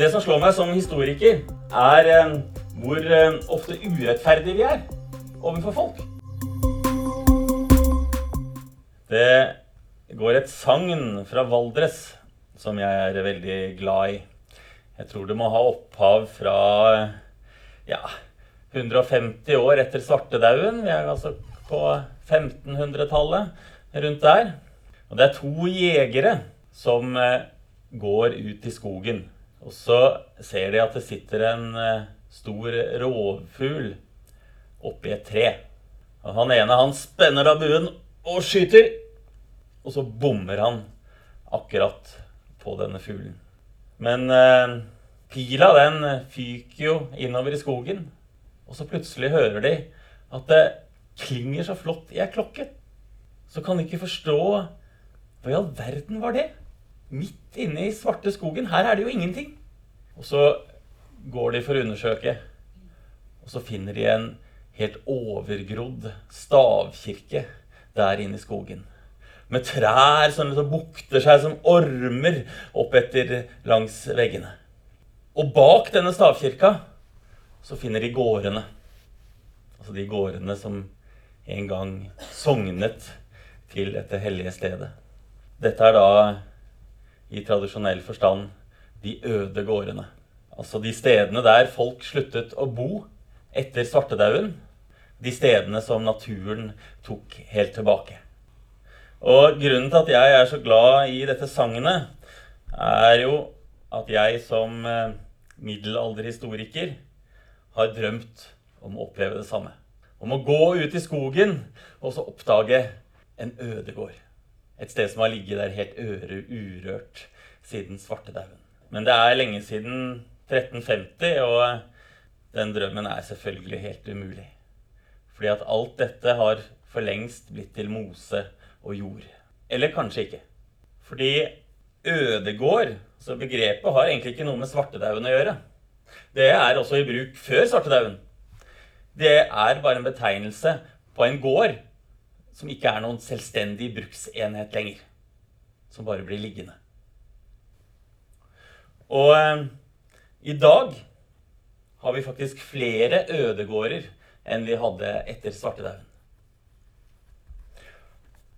Det som slår meg som historiker, er eh, hvor eh, ofte urettferdige vi er overfor folk. Det går et sagn fra Valdres som jeg er veldig glad i. Jeg tror det må ha opphav fra ja, 150 år etter svartedauden. Vi er altså på 1500-tallet, rundt der. Og det er to jegere som eh, går ut i skogen. Og så ser de at det sitter en eh, stor rovfugl oppi et tre. Og han ene han spenner av buen og skyter. Og så bommer han akkurat på denne fuglen. Men eh, pila den fyker jo innover i skogen. Og så plutselig hører de at det klinger så flott i ei klokke. Så kan de ikke forstå hva i all verden var det? Midt inne i svarte skogen. Her er det jo ingenting. Og så går de for å undersøke, og så finner de en helt overgrodd stavkirke der inne i skogen. Med trær som liksom bukter seg som ormer opp etter langs veggene. Og bak denne stavkirka så finner de gårdene. Altså de gårdene som en gang sognet til dette hellige stedet. Dette er da i tradisjonell forstand de øde gårdene. Altså de stedene der folk sluttet å bo etter svartedauden. De stedene som naturen tok helt tilbake. Og grunnen til at jeg er så glad i dette sagnet, er jo at jeg som eh, middelalderhistoriker har drømt om å oppleve det samme. Om å gå ut i skogen og så oppdage en ødegård. Et sted som har ligget der helt øre urørt siden svartedauden. Men det er lenge siden 1350, og den drømmen er selvfølgelig helt umulig. Fordi at alt dette har for lengst blitt til mose og jord. Eller kanskje ikke. Fordi ødegård, så begrepet, har egentlig ikke noe med svartedauden å gjøre. Det er også i bruk før svartedauden. Det er bare en betegnelse på en gård som ikke er noen selvstendig bruksenhet lenger. Som bare blir liggende. Og eh, i dag har vi faktisk flere ødegårder enn vi hadde etter svartedauden.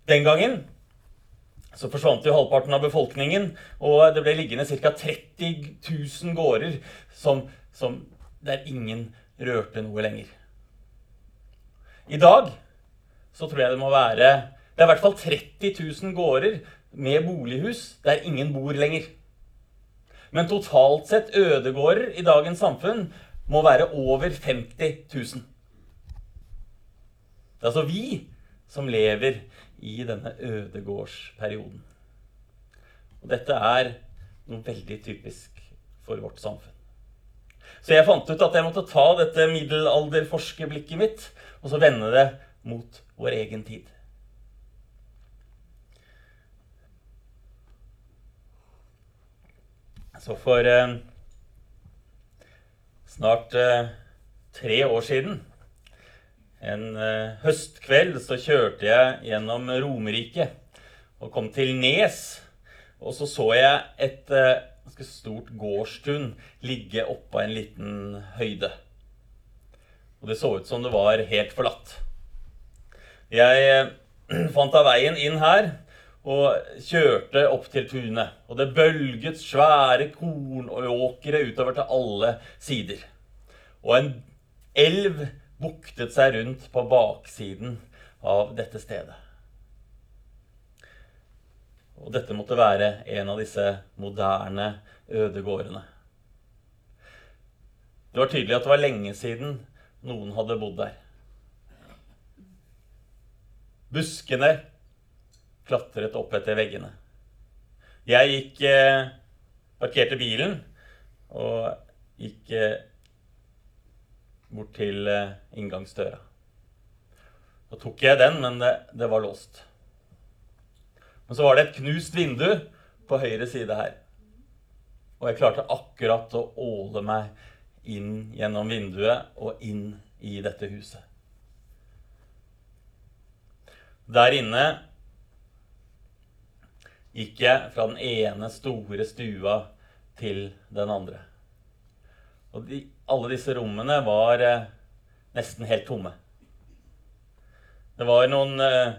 Den gangen så forsvant jo halvparten av befolkningen, og det ble liggende ca. 30 000 gårder som, som, der ingen rørte noe lenger. I dag så tror jeg det må være Det er i hvert fall 30 000 gårder med bolighus der ingen bor lenger. Men totalt sett ødegårder i dagens samfunn må være over 50 000. Det er altså vi som lever i denne ødegårdsperioden. Og dette er noe veldig typisk for vårt samfunn. Så jeg fant ut at jeg måtte ta dette middelalderforskerblikket mitt og så vende det mot vår egen tid. Så for eh, snart eh, tre år siden, en eh, høstkveld, så kjørte jeg gjennom Romerike og kom til Nes. Og så så jeg et eh, ganske stort gårdstun ligge oppå en liten høyde. Og det så ut som det var helt forlatt. Jeg eh, fant av veien inn her og kjørte opp til tunet. Og det bølget svære kornåkre utover til alle sider. Og en elv buktet seg rundt på baksiden av dette stedet. Og dette måtte være en av disse moderne ødegårdene. Det var tydelig at det var lenge siden noen hadde bodd der. Buskene klatret opp etter veggene. Jeg gikk eh, Parkerte bilen og gikk eh, bort til eh, inngangsdøra. Så tok jeg den, men det, det, var låst. Men så var det et knust vindu på høyre side her. Og jeg klarte akkurat å åle meg inn gjennom vinduet og inn i dette huset. Der inne gikk jeg fra den ene store stua til den andre. Og de, alle disse rommene var eh, nesten helt tomme. Det var noen eh,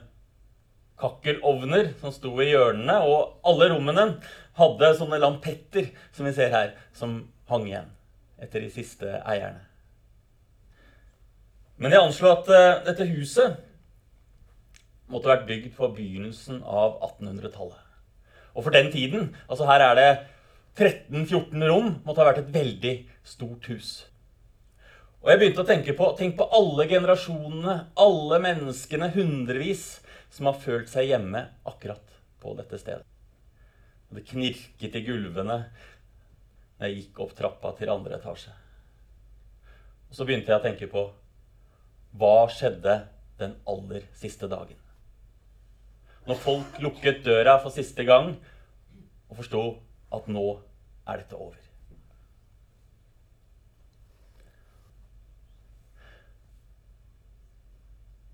kakkelovner som sto i hjørnene, og alle rommene hadde sånne lampetter som vi ser her, som hang igjen etter de siste eierne. Men jeg anslo at eh, dette huset måtte vært bygd på begynnelsen av 1800-tallet. Og for den tiden altså Her er det 13-14 rom. Måtte ha vært et veldig stort hus. Og jeg begynte å tenke på Tenk på alle generasjonene, alle menneskene, hundrevis, som har følt seg hjemme akkurat på dette stedet. Og det knirket i gulvene når jeg gikk opp trappa til andre etasje. Og så begynte jeg å tenke på hva skjedde den aller siste dagen? Når folk lukket døra for siste gang og forsto at nå er dette over.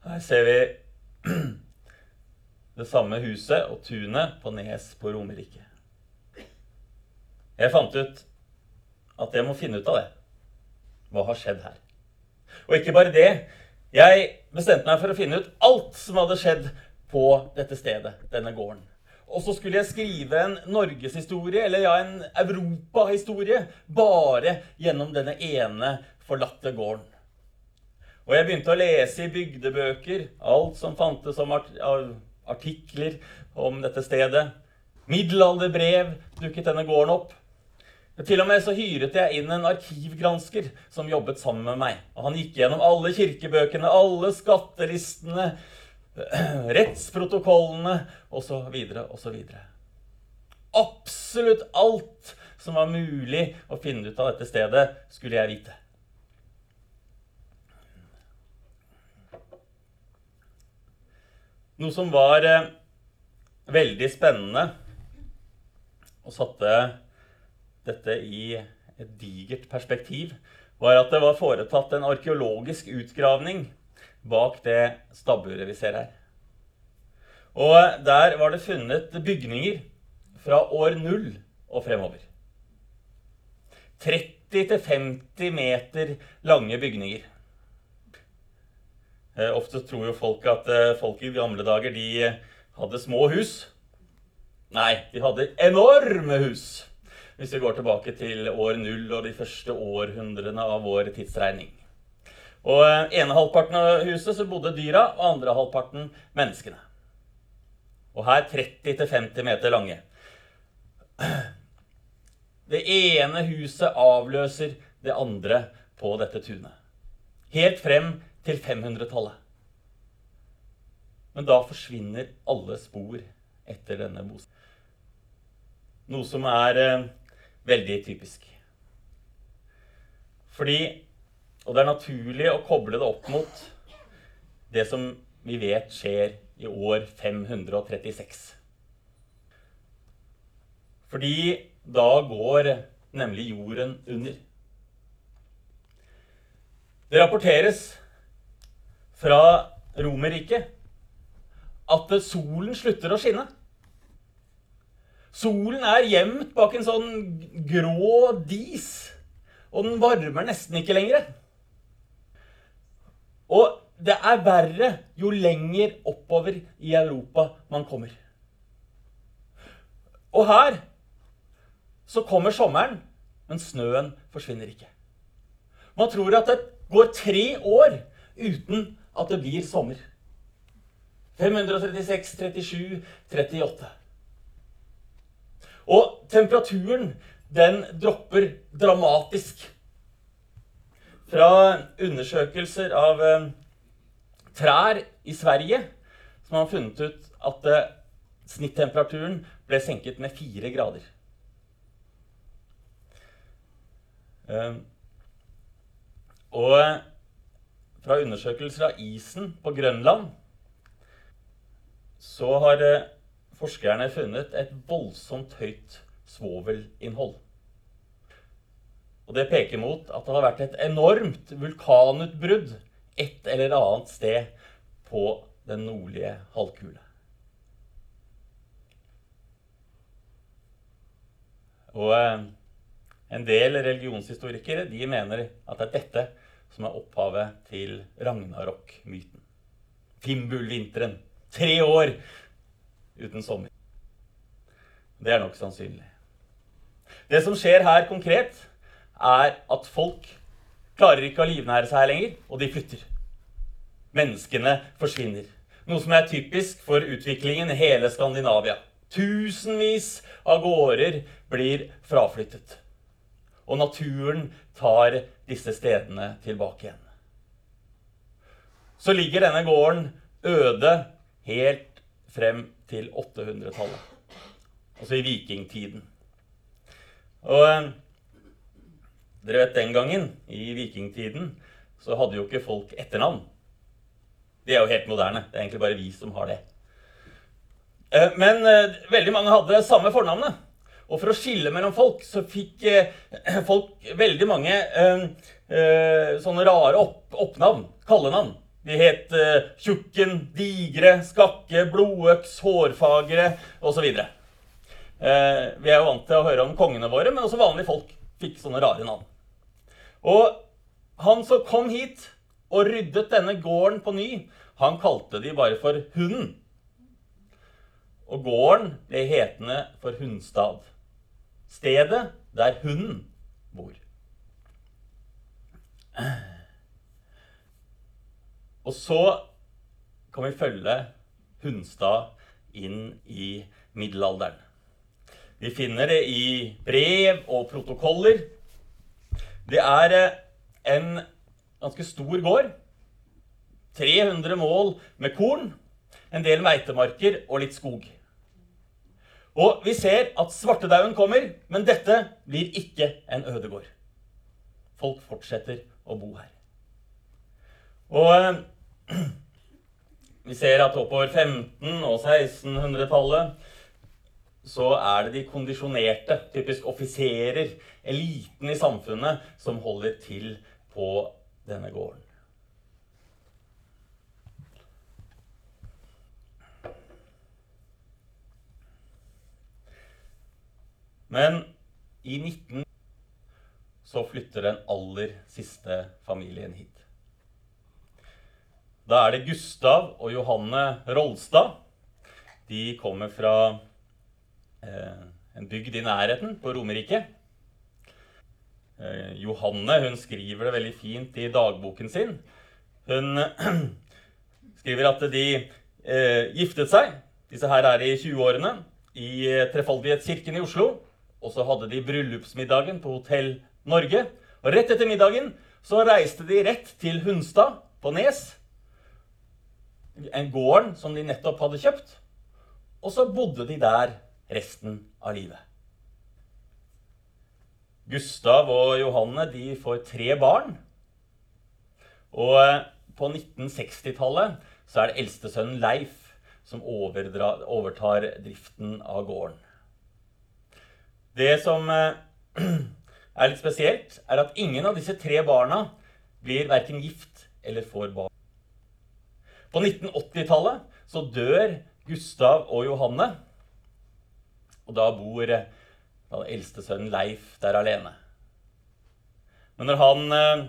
Her ser vi det samme huset og tunet på Nes på Romerike. Jeg fant ut at jeg må finne ut av det. Hva har skjedd her? Og ikke bare det. Jeg bestemte meg for å finne ut alt som hadde skjedd på dette stedet, denne gården. Og så skulle jeg skrive en norgeshistorie, eller ja, en europahistorie, bare gjennom denne ene forlatte gården. Og jeg begynte å lese i bygdebøker, alt som fantes om artikler om dette stedet. Middelalderbrev dukket denne gården opp. Til og med så hyret jeg inn en arkivgransker som jobbet sammen med meg. Og han gikk gjennom alle kirkebøkene, alle skattelistene, rettsprotokollene osv. osv. Absolutt alt som var mulig å finne ut av dette stedet, skulle jeg vite. Noe som var eh, veldig spennende og satte dette i et digert perspektiv, var at det var foretatt en arkeologisk utgravning bak det stabburet vi ser her. Og der var det funnet bygninger fra år null og fremover. 30-50 meter lange bygninger. Eh, ofte tror jo folk at eh, folk i gamle dager de hadde små hus. Nei, de hadde enorme hus hvis vi går tilbake til år null og de første århundrene av vår tidsregning. Og eh, ene halvparten av huset så bodde dyra, og andre halvparten menneskene. Og her 30-50 meter lange. Det ene huset avløser det andre på dette tunet. Helt frem til 500-tallet. Men da forsvinner alle spor etter denne bosettingen. Noe som er eh, veldig typisk. Fordi Og det er naturlig å koble det opp mot det som vi vet skjer i år 536. Fordi da går nemlig jorden under. Det rapporteres fra Romerriket at solen slutter å skinne. Solen er gjemt bak en sånn grå dis, og den varmer nesten ikke lenger. Og det er verre jo lenger oppover i Europa man kommer. Og her så kommer sommeren, men snøen forsvinner ikke. Man tror at det går tre år uten at det blir sommer. 536, 37, 38. Og temperaturen, den dropper dramatisk. Fra undersøkelser av eh, trær i Sverige som har funnet ut at eh, snittemperaturen ble senket med fire grader. Eh, og fra undersøkelser av isen på Grønland så har forskerne funnet et voldsomt høyt svovelinnhold. Og det peker mot at det har vært et enormt vulkanutbrudd et eller annet sted på den nordlige halvkule. Og eh, En del religionshistorikere de mener at det er dette som er opphavet til Ragnarok-myten. Fimbulvinteren. Tre år uten sommer. Det er nok sannsynlig. Det som skjer her konkret, er at folk klarer ikke å livnære seg her lenger, og de flytter. Menneskene forsvinner. Noe som er typisk for utviklingen i hele Skandinavia. Tusenvis av gårder blir fraflyttet. Og naturen tar disse stedene tilbake igjen. Så ligger denne gården øde helt frem til 800-tallet. Altså i vikingtiden. Og eh, dere vet den gangen, i vikingtiden, så hadde jo ikke folk etternavn. Det er jo helt moderne. Det er egentlig bare vi som har det. Eh, men eh, veldig mange hadde samme fornavnet. Og for å skille mellom folk, så fikk folk veldig mange sånne rare opp, oppnavn. Kallenavn. De het Tjukken, Digre, Skakke, Blodøks, Hårfagre osv. Eh, vi er jo vant til å høre om kongene våre, men også vanlige folk fikk sånne rare navn. Og han som kom hit og ryddet denne gården på ny, han kalte de bare for Hunden. Og gården ble hetende for Hundstad. Stedet der hunden bor. Og så kan vi følge Hundstad inn i middelalderen. Vi finner det i brev og protokoller. Det er eh, en ganske stor gård. 300 mål med korn, en del meitemarker og litt skog. Og vi ser at svartedauden kommer, men dette blir ikke en ødegård. Folk fortsetter å bo her. Og eh, vi ser at oppover 1500- og 1600-tallet så er det de kondisjonerte, typisk offiserer, eliten i samfunnet, som holder til på denne gården. Men i 19 så flytter den aller siste familien hit. Da er det Gustav og Johanne Rolstad. De kommer fra en bygd i nærheten, på Romerike. Eh, Johanne hun skriver det veldig fint i dagboken sin. Hun skriver at de eh, giftet seg. Disse her er i 20-årene. I Trefaldighetskirken i Oslo. Og så hadde de bryllupsmiddagen på Hotell Norge. Og rett etter middagen så reiste de rett til Hunstad på Nes. En gården som de nettopp hadde kjøpt. Og så bodde de der resten av livet. Gustav og Johanne de får tre barn. Og eh, på 1960-tallet så er det eldstesønnen Leif som overtar driften av gården. Det som eh, er litt spesielt, er at ingen av disse tre barna blir verken gift eller får barn. På 1980-tallet så dør Gustav og Johanne. Og da bor den da eldste sønnen Leif der alene. Men når han eh,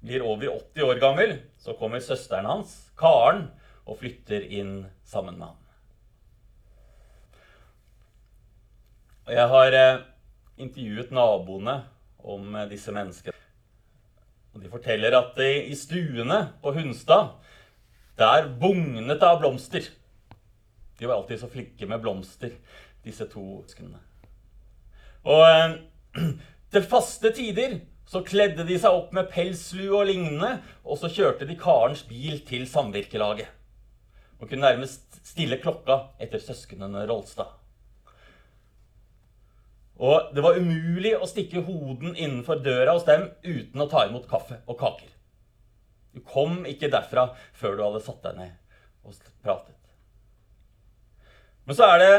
blir over 80 år gammel, så kommer søsteren hans, Karen, og flytter inn sammen med han. Og jeg har eh, intervjuet naboene om eh, disse menneskene. Og de forteller at i stuene på Hunstad, der bugnet det av blomster. De var alltid så flinke med blomster disse to skundene. Og eh, til faste tider så kledde de seg opp med pelslue og lignende, og så kjørte de karens bil til samvirkelaget. Og kunne nærmest stille klokka etter søsknene Rolstad. Og det var umulig å stikke hoden innenfor døra hos dem uten å ta imot kaffe og kaker. Du kom ikke derfra før du hadde satt deg ned og pratet. Men så er det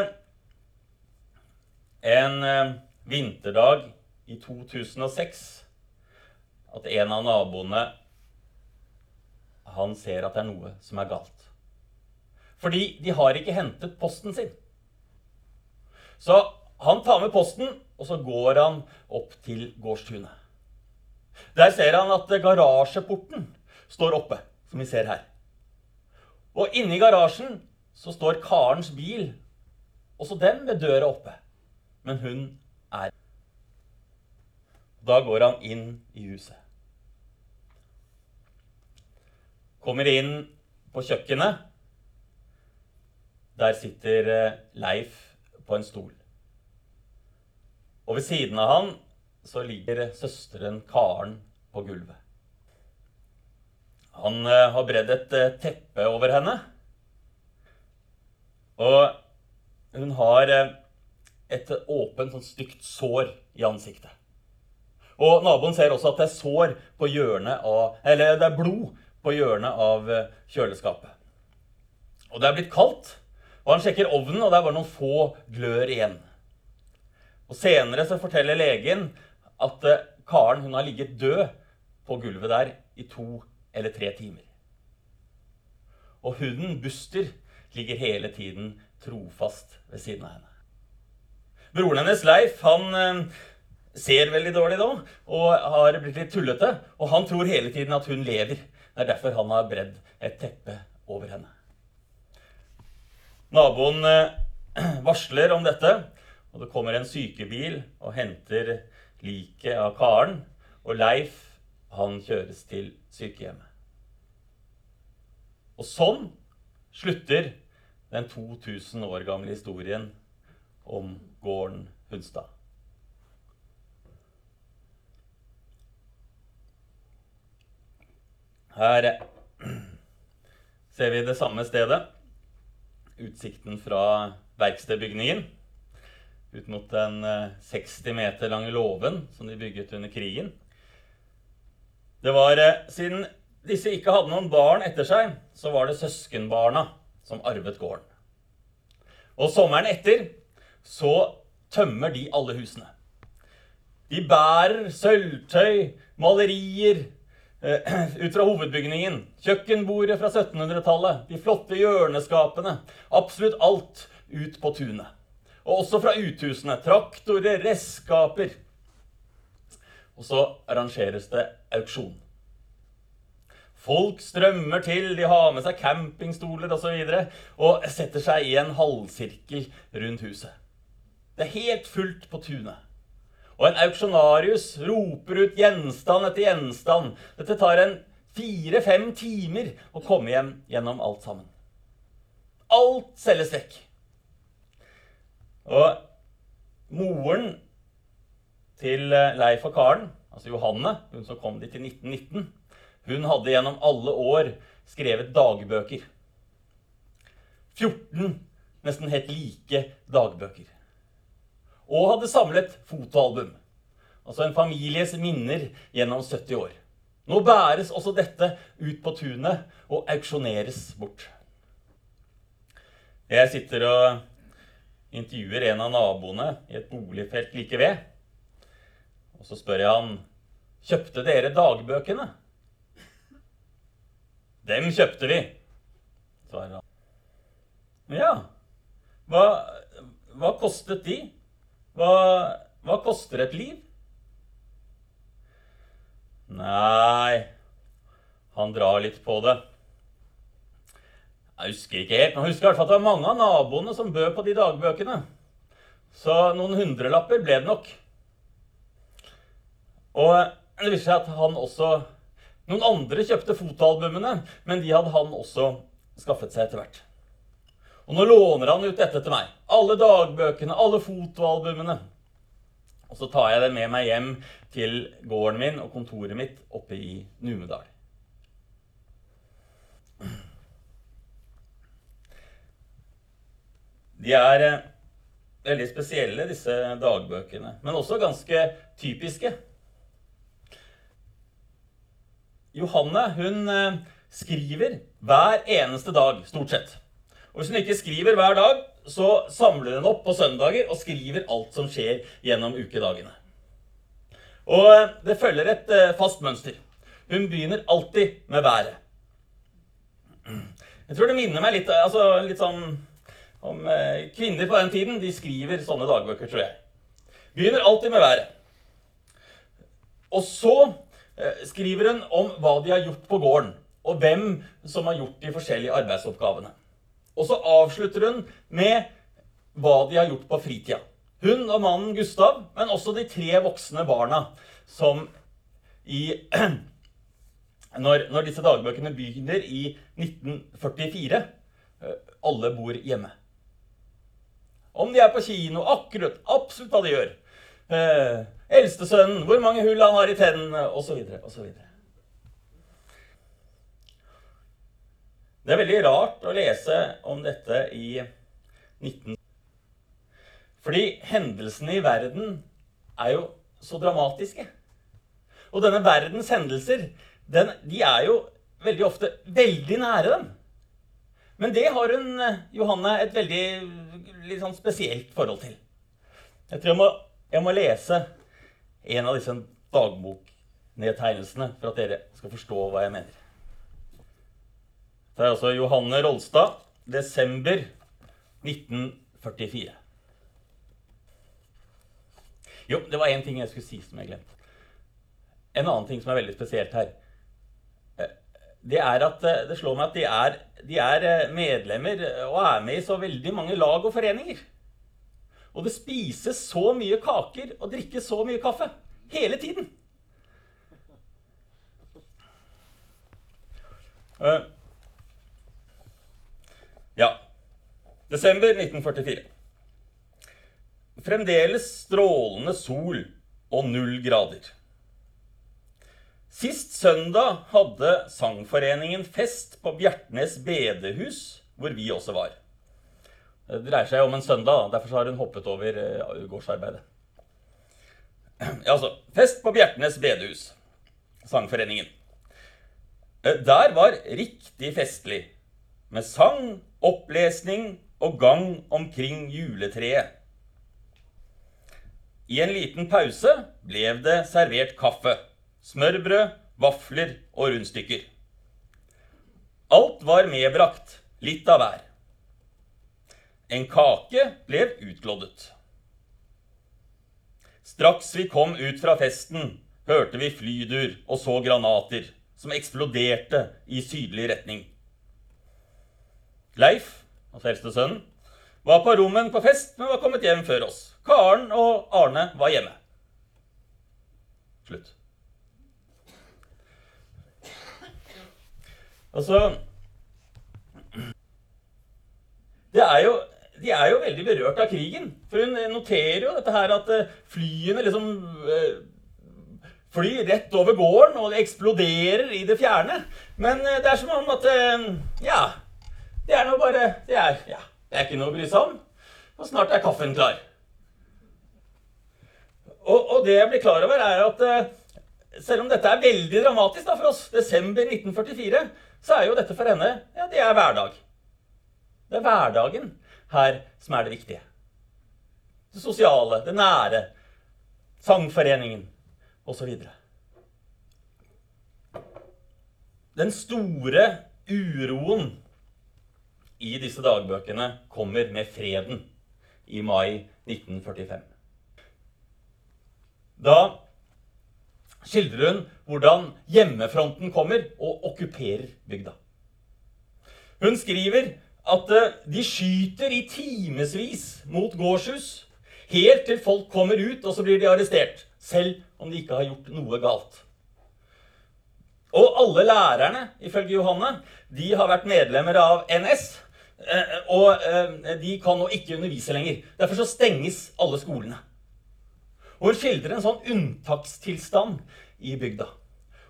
en eh, vinterdag i 2006 at en av naboene han ser at det er noe som er galt. Fordi de har ikke hentet posten sin. Så han tar med posten, og så går han opp til gårdstunet. Der ser han at garasjeporten står oppe, som vi ser her. Og inni garasjen så står karens bil, også den med døra oppe. Men hun er Da går han inn i huset. Kommer inn på kjøkkenet. Der sitter eh, Leif på en stol. Og ved siden av han så ligger søsteren Karen på gulvet. Han eh, har bredd et eh, teppe over henne. Og hun har eh, et åpent, sånn stygt sår i ansiktet. Og naboen ser også at det er sår på hjørnet av Eller det er blod på hjørnet av kjøleskapet. Og det er blitt kaldt, og han sjekker ovnen, og det er bare noen få glør igjen. Og Senere så forteller legen at Karen hun har ligget død på gulvet der i to eller tre timer. Og hunden Buster ligger hele tiden trofast ved siden av henne. Broren hennes, Leif, han eh, ser veldig dårlig nå og har blitt litt tullete. Og han tror hele tiden at hun lever. Det er derfor han har bredd et teppe over henne. Naboen eh, varsler om dette, og det kommer en sykebil og henter liket av Karen. Og Leif han kjøres til sykehjemmet. Og sånn slutter den 2000 år gamle historien om gården Hunstad. Her ser vi det samme stedet. Utsikten fra verkstedbygningen ut mot den 60 eh, meter lange låven som de bygget under krigen. Det var eh, Siden disse ikke hadde noen barn etter seg, så var det søskenbarna som arvet gården. Og sommeren etter så tømmer de alle husene. De bærer sølvtøy, malerier eh, ut fra hovedbygningen. Kjøkkenbordet fra 1700-tallet, de flotte hjørneskapene. Absolutt alt ut på tunet. Og også fra uthusene. Traktorer, redskaper. Og så arrangeres det auksjon. Folk strømmer til, de har med seg campingstoler osv. Og, så og setter seg i en halvsirkel rundt huset. Det er helt fullt på tunet. Og en auksjonarius roper ut gjenstand etter gjenstand. Dette tar en fire-fem timer å komme hjem gjennom alt sammen. Alt selges vekk. Og moren til eh, Leif og Karen, altså Johanne, hun som kom dit i 1919, hun hadde gjennom alle år skrevet dagbøker. 14 nesten helt like dagbøker. Og hadde samlet fotoalbum. Altså en families minner gjennom 70 år. Nå bæres også dette ut på tunet og auksjoneres bort. Jeg sitter og intervjuer en av naboene i et boligfelt like ved. Og så spør jeg han kjøpte dere dagbøkene. Dem kjøpte vi, svarer han. Ja, hva, hva kostet de? Hva, hva koster et liv? Nei Han drar litt på det. Jeg husker ikke helt, men jeg husker i hvert fall at det var mange av naboene som bød på de dagbøkene. Så noen hundrelapper ble det nok. Og det viser seg at han også Noen andre kjøpte fotoalbumene, men de hadde han også skaffet seg etter hvert. Og nå låner han ut dette til meg. Alle dagbøkene, alle fotoalbumene. Og så tar jeg det med meg hjem til gården min og kontoret mitt oppe i Numedal. De er eh, veldig spesielle, disse dagbøkene, men også ganske typiske. Johanne hun eh, skriver hver eneste dag, stort sett. Og Hvis hun ikke skriver hver dag, så samler hun opp på søndager og skriver alt som skjer gjennom ukedagene. Og eh, det følger et eh, fast mønster. Hun begynner alltid med været. Jeg tror det minner meg litt, altså, litt sånn om eh, kvinner på den tiden de skriver sånne dagbøker, tror jeg. Begynner alltid med været. Og så eh, skriver hun om hva de har gjort på gården, og hvem som har gjort de forskjellige arbeidsoppgavene. Og så avslutter hun med hva de har gjort på fritida. Hun og mannen Gustav, men også de tre voksne barna som i når, når disse dagbøkene begynner i 1944 eh, alle bor hjemme. Om de er på kino, akkurat, absolutt hva de gjør. Eh, Eldstesønnen, hvor mange hull han har i tennene, osv. osv. Det er veldig rart å lese om dette i 19... Fordi hendelsene i verden er jo så dramatiske. Og denne verdens hendelser, den, de er jo veldig ofte veldig nære dem. Men det har hun, Johanne, et veldig litt sånn spesielt forhold til. Jeg tror jeg må, jeg må lese en av disse dagboknedtegnelsene for at dere skal forstå hva jeg mener. Det er altså Johanne Rolstad, desember 1944. Jo, det var én ting jeg skulle si som jeg glemte. En annen ting som er veldig spesielt her, eh, det er at eh, det slår meg at de er, de er eh, medlemmer og er med i så veldig mange lag og foreninger. Og det spises så mye kaker og drikkes så mye kaffe. Hele tiden. Ja. Desember 1944. Fremdeles strålende sol og null grader. Sist søndag hadde Sangforeningen fest på Bjertnæs bedehus, hvor vi også var. Det dreier seg om en søndag, derfor har hun hoppet over uh, gårdsarbeidet. Ja, altså, fest på Bjertnæs bedehus, Sangforeningen. Eh, der var riktig festlig, med sang, opplesning og gang omkring juletreet. I en liten pause ble det servert kaffe smørbrød, vafler og rundstykker. Alt var medbrakt, litt av hver. En kake ble utgloddet. Straks vi kom ut fra festen, hørte vi flydur og så granater som eksploderte i sydlig retning. Leif, altså eldstesønnen, var på rommen på fest, men var kommet hjem før oss. Karen og Arne var hjemme. Slutt. Altså det er jo, De er jo veldig berørt av krigen. For hun noterer jo dette her at eh, flyene liksom eh, flyr rett over gården, og det eksploderer i det fjerne. Men eh, det er som om at Ja, det er nå bare det er, ja, det er ikke noe å bry seg om. Og snart er kaffen klar. Og, og, det jeg blir klar over, er at selv om dette er veldig dramatisk da, for oss, desember 1944 så er jo dette for henne ja, det er hverdag. Det er hverdagen her som er det viktige. Det sosiale, det nære, sangforeningen osv. Den store uroen i disse dagbøkene kommer med freden i mai 1945. Da skildrer hun hvordan hjemmefronten kommer og okkuperer bygda. Hun skriver at eh, de skyter i timevis mot gårdshus, helt til folk kommer ut, og så blir de arrestert. Selv om de ikke har gjort noe galt. Og alle lærerne, ifølge Johanne, de har vært medlemmer av NS. Eh, og eh, de kan nå ikke undervise lenger. Derfor så stenges alle skolene. Og hun skildrer en sånn unntakstilstand i bygda.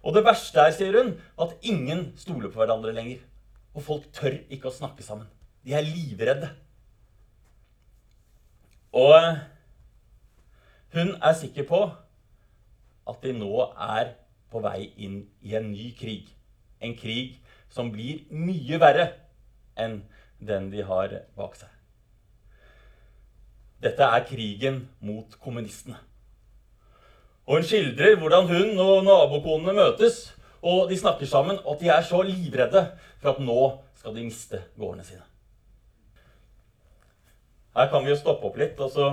Og det verste er, sier hun, at ingen stoler på hverandre lenger. Og folk tør ikke å snakke sammen. De er livredde. Og hun er sikker på at de nå er på vei inn i en ny krig. En krig som blir mye verre enn den de har bak seg. Dette er krigen mot kommunistene. Og hun skildrer hvordan hun og nabokonene møtes, og de snakker sammen, og at de er så livredde for at nå skal de miste gårdene sine. her kan vi jo stoppe opp litt og så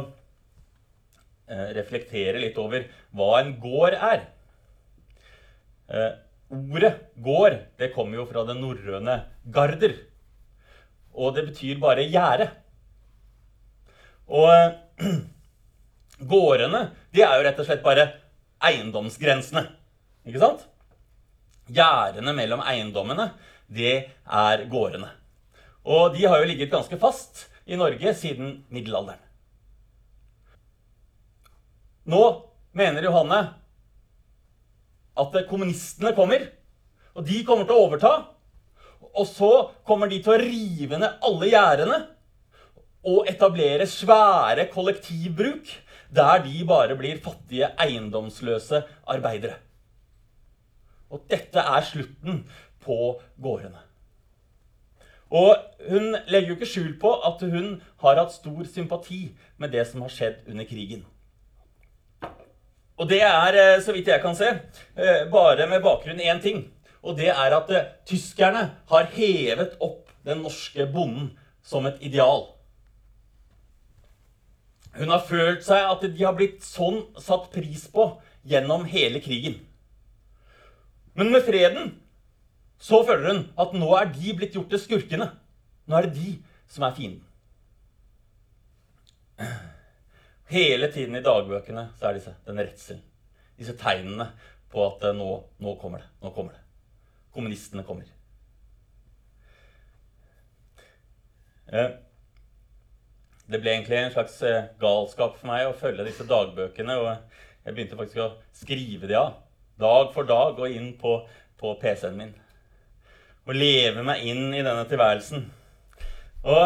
eh, reflektere litt over hva en gård er. Eh, ordet gård det kommer jo fra det norrøne garder. Og det betyr bare gjerde. Og gårdene de er jo rett og slett bare eiendomsgrensene. Ikke sant? Gjerdene mellom eiendommene, det er gårdene. Og de har jo ligget ganske fast i Norge siden middelalderen. Nå mener Johanne at kommunistene kommer, og de kommer til å overta. Og så kommer de til å rive ned alle gjerdene og etablere svære kollektivbruk der de bare blir fattige, eiendomsløse arbeidere. Og dette er slutten på gårdene. Og hun legger jo ikke skjul på at hun har hatt stor sympati med det som har skjedd under krigen. Og det er, eh, så vidt jeg kan se, eh, bare med bakgrunn én ting. Og det er at eh, tyskerne har hevet opp den norske bonden som et ideal. Hun har følt seg at de har blitt sånn satt pris på gjennom hele krigen. Men med freden så føler hun at nå er de blitt gjort til skurkene. Nå er det de som er fienden. Hele tiden i dagbøkene så er disse, den redselen. Disse tegnene på at eh, nå, nå kommer det. Nå kommer det. Kommunistene kommer. Eh, det ble egentlig en slags eh, galskap for meg å følge disse dagbøkene. Og jeg begynte faktisk å skrive de av. Dag for dag og inn på, på PC-en min og leve meg inn i denne tilværelsen. Og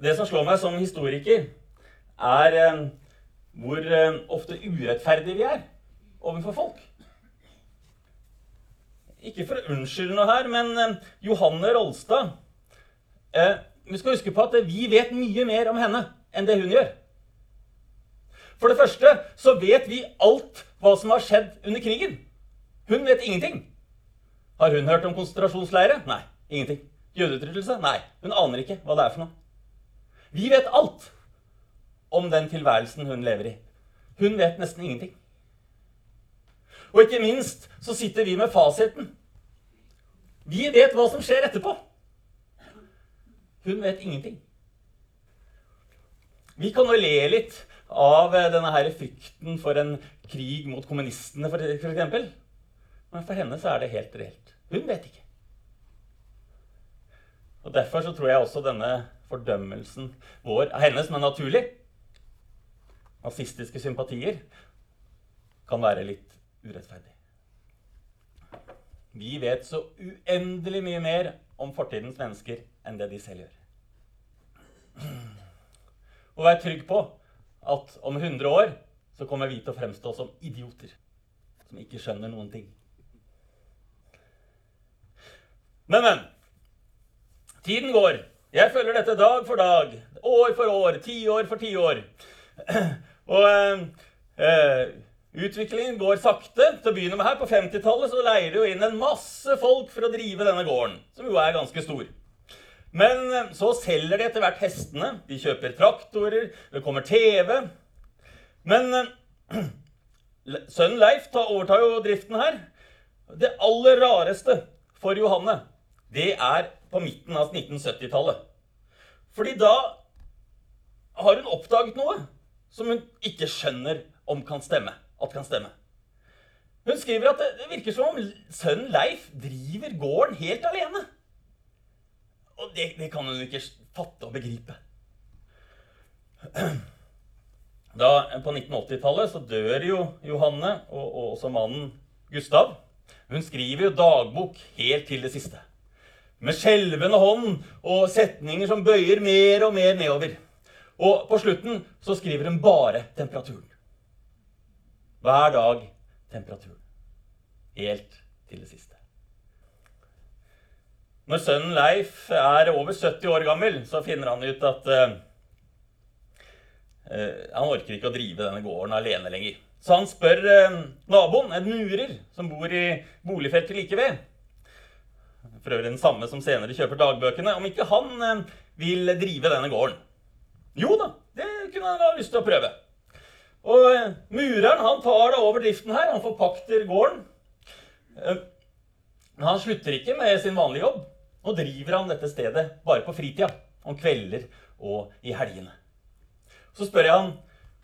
det som slår meg som historiker, er eh, hvor ofte urettferdige vi er overfor folk. Ikke for å unnskylde noe her, men eh, Johanne Rolstad eh, Vi skal huske på at vi vet mye mer om henne enn det hun gjør. For det første så vet vi alt hva som har skjedd under krigen. Hun vet ingenting. Har hun hørt om konsentrasjonsleire? Nei. Ingenting. Jødeutryddelse? Nei. Hun aner ikke hva det er for noe. Vi vet alt om den tilværelsen hun lever i. Hun vet nesten ingenting. Og ikke minst så sitter vi med fasiten. Vi vet hva som skjer etterpå. Hun vet ingenting. Vi kan jo le litt av denne her frykten for en krig mot kommunistene, f.eks. Men for henne så er det helt reelt. Hun vet ikke. Og Derfor så tror jeg også denne fordømmelsen vår av henne, som er naturlig, nazistiske sympatier, kan være litt urettferdig. Vi vet så uendelig mye mer om fortidens mennesker enn det de selv gjør. Og vær trygg på at om 100 år så kommer vi til å fremstå som idioter som ikke skjønner noen ting. Men, men. Tiden går. Jeg følger dette dag for dag, år for år, tiår for tiår. Og eh, eh, utviklingen går sakte. Til å begynne med her, På 50-tallet så leier jo inn en masse folk for å drive denne gården, som jo er ganske stor. Men eh, så selger de etter hvert hestene. De kjøper traktorer, det kommer TV. Men eh, sønnen Leif overtar jo driften her. Det aller rareste for Johanne det er på midten av 1970-tallet. Fordi da har hun oppdaget noe som hun ikke skjønner om kan stemme. At kan stemme. Hun skriver at det virker som om sønnen Leif driver gården helt alene. Og det, det kan hun ikke fatte og begripe. Da, på 1980-tallet så dør jo Johanne og, og også mannen Gustav. Hun skriver jo dagbok helt til det siste med skjelvende hånd og setninger som bøyer mer og mer nedover. Og på slutten så skriver hun bare temperaturen. Hver dag temperaturen. Helt til det siste. Når sønnen Leif er over 70 år gammel, så finner han ut at uh, han orker ikke å drive denne gården alene lenger. Så han spør uh, naboen, en murer som bor i boligfeltet like ved, for øvrig den samme som senere kjøper dagbøkene, om ikke han vil drive denne gården. Jo da, det kunne han ha lyst til å prøve. Og eh, mureren han tar da over driften her. Han forpakter gården. Eh, Men han slutter ikke med sin vanlige jobb. Nå driver han dette stedet bare på fritida. Om kvelder og i helgene. Så spør jeg han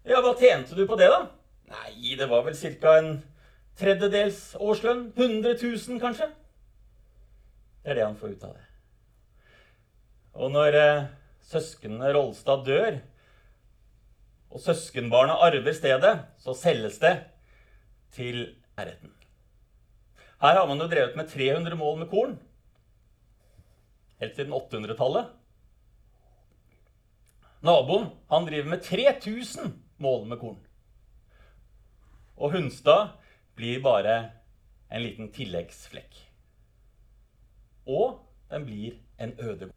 ja, hva tjente du på det, da? Nei, det var vel ca. en tredjedels årslønn. 100 000, kanskje? Det er det han får ut av det. Og når eh, søsknene Rolstad dør, og søskenbarna arver stedet, så selges det til æretten. Her har man jo drevet med 300 mål med korn. Helt siden 800-tallet. Naboen han driver med 3000 mål med korn. Og Hunstad blir bare en liten tilleggsflekk. Og den blir en ødegård.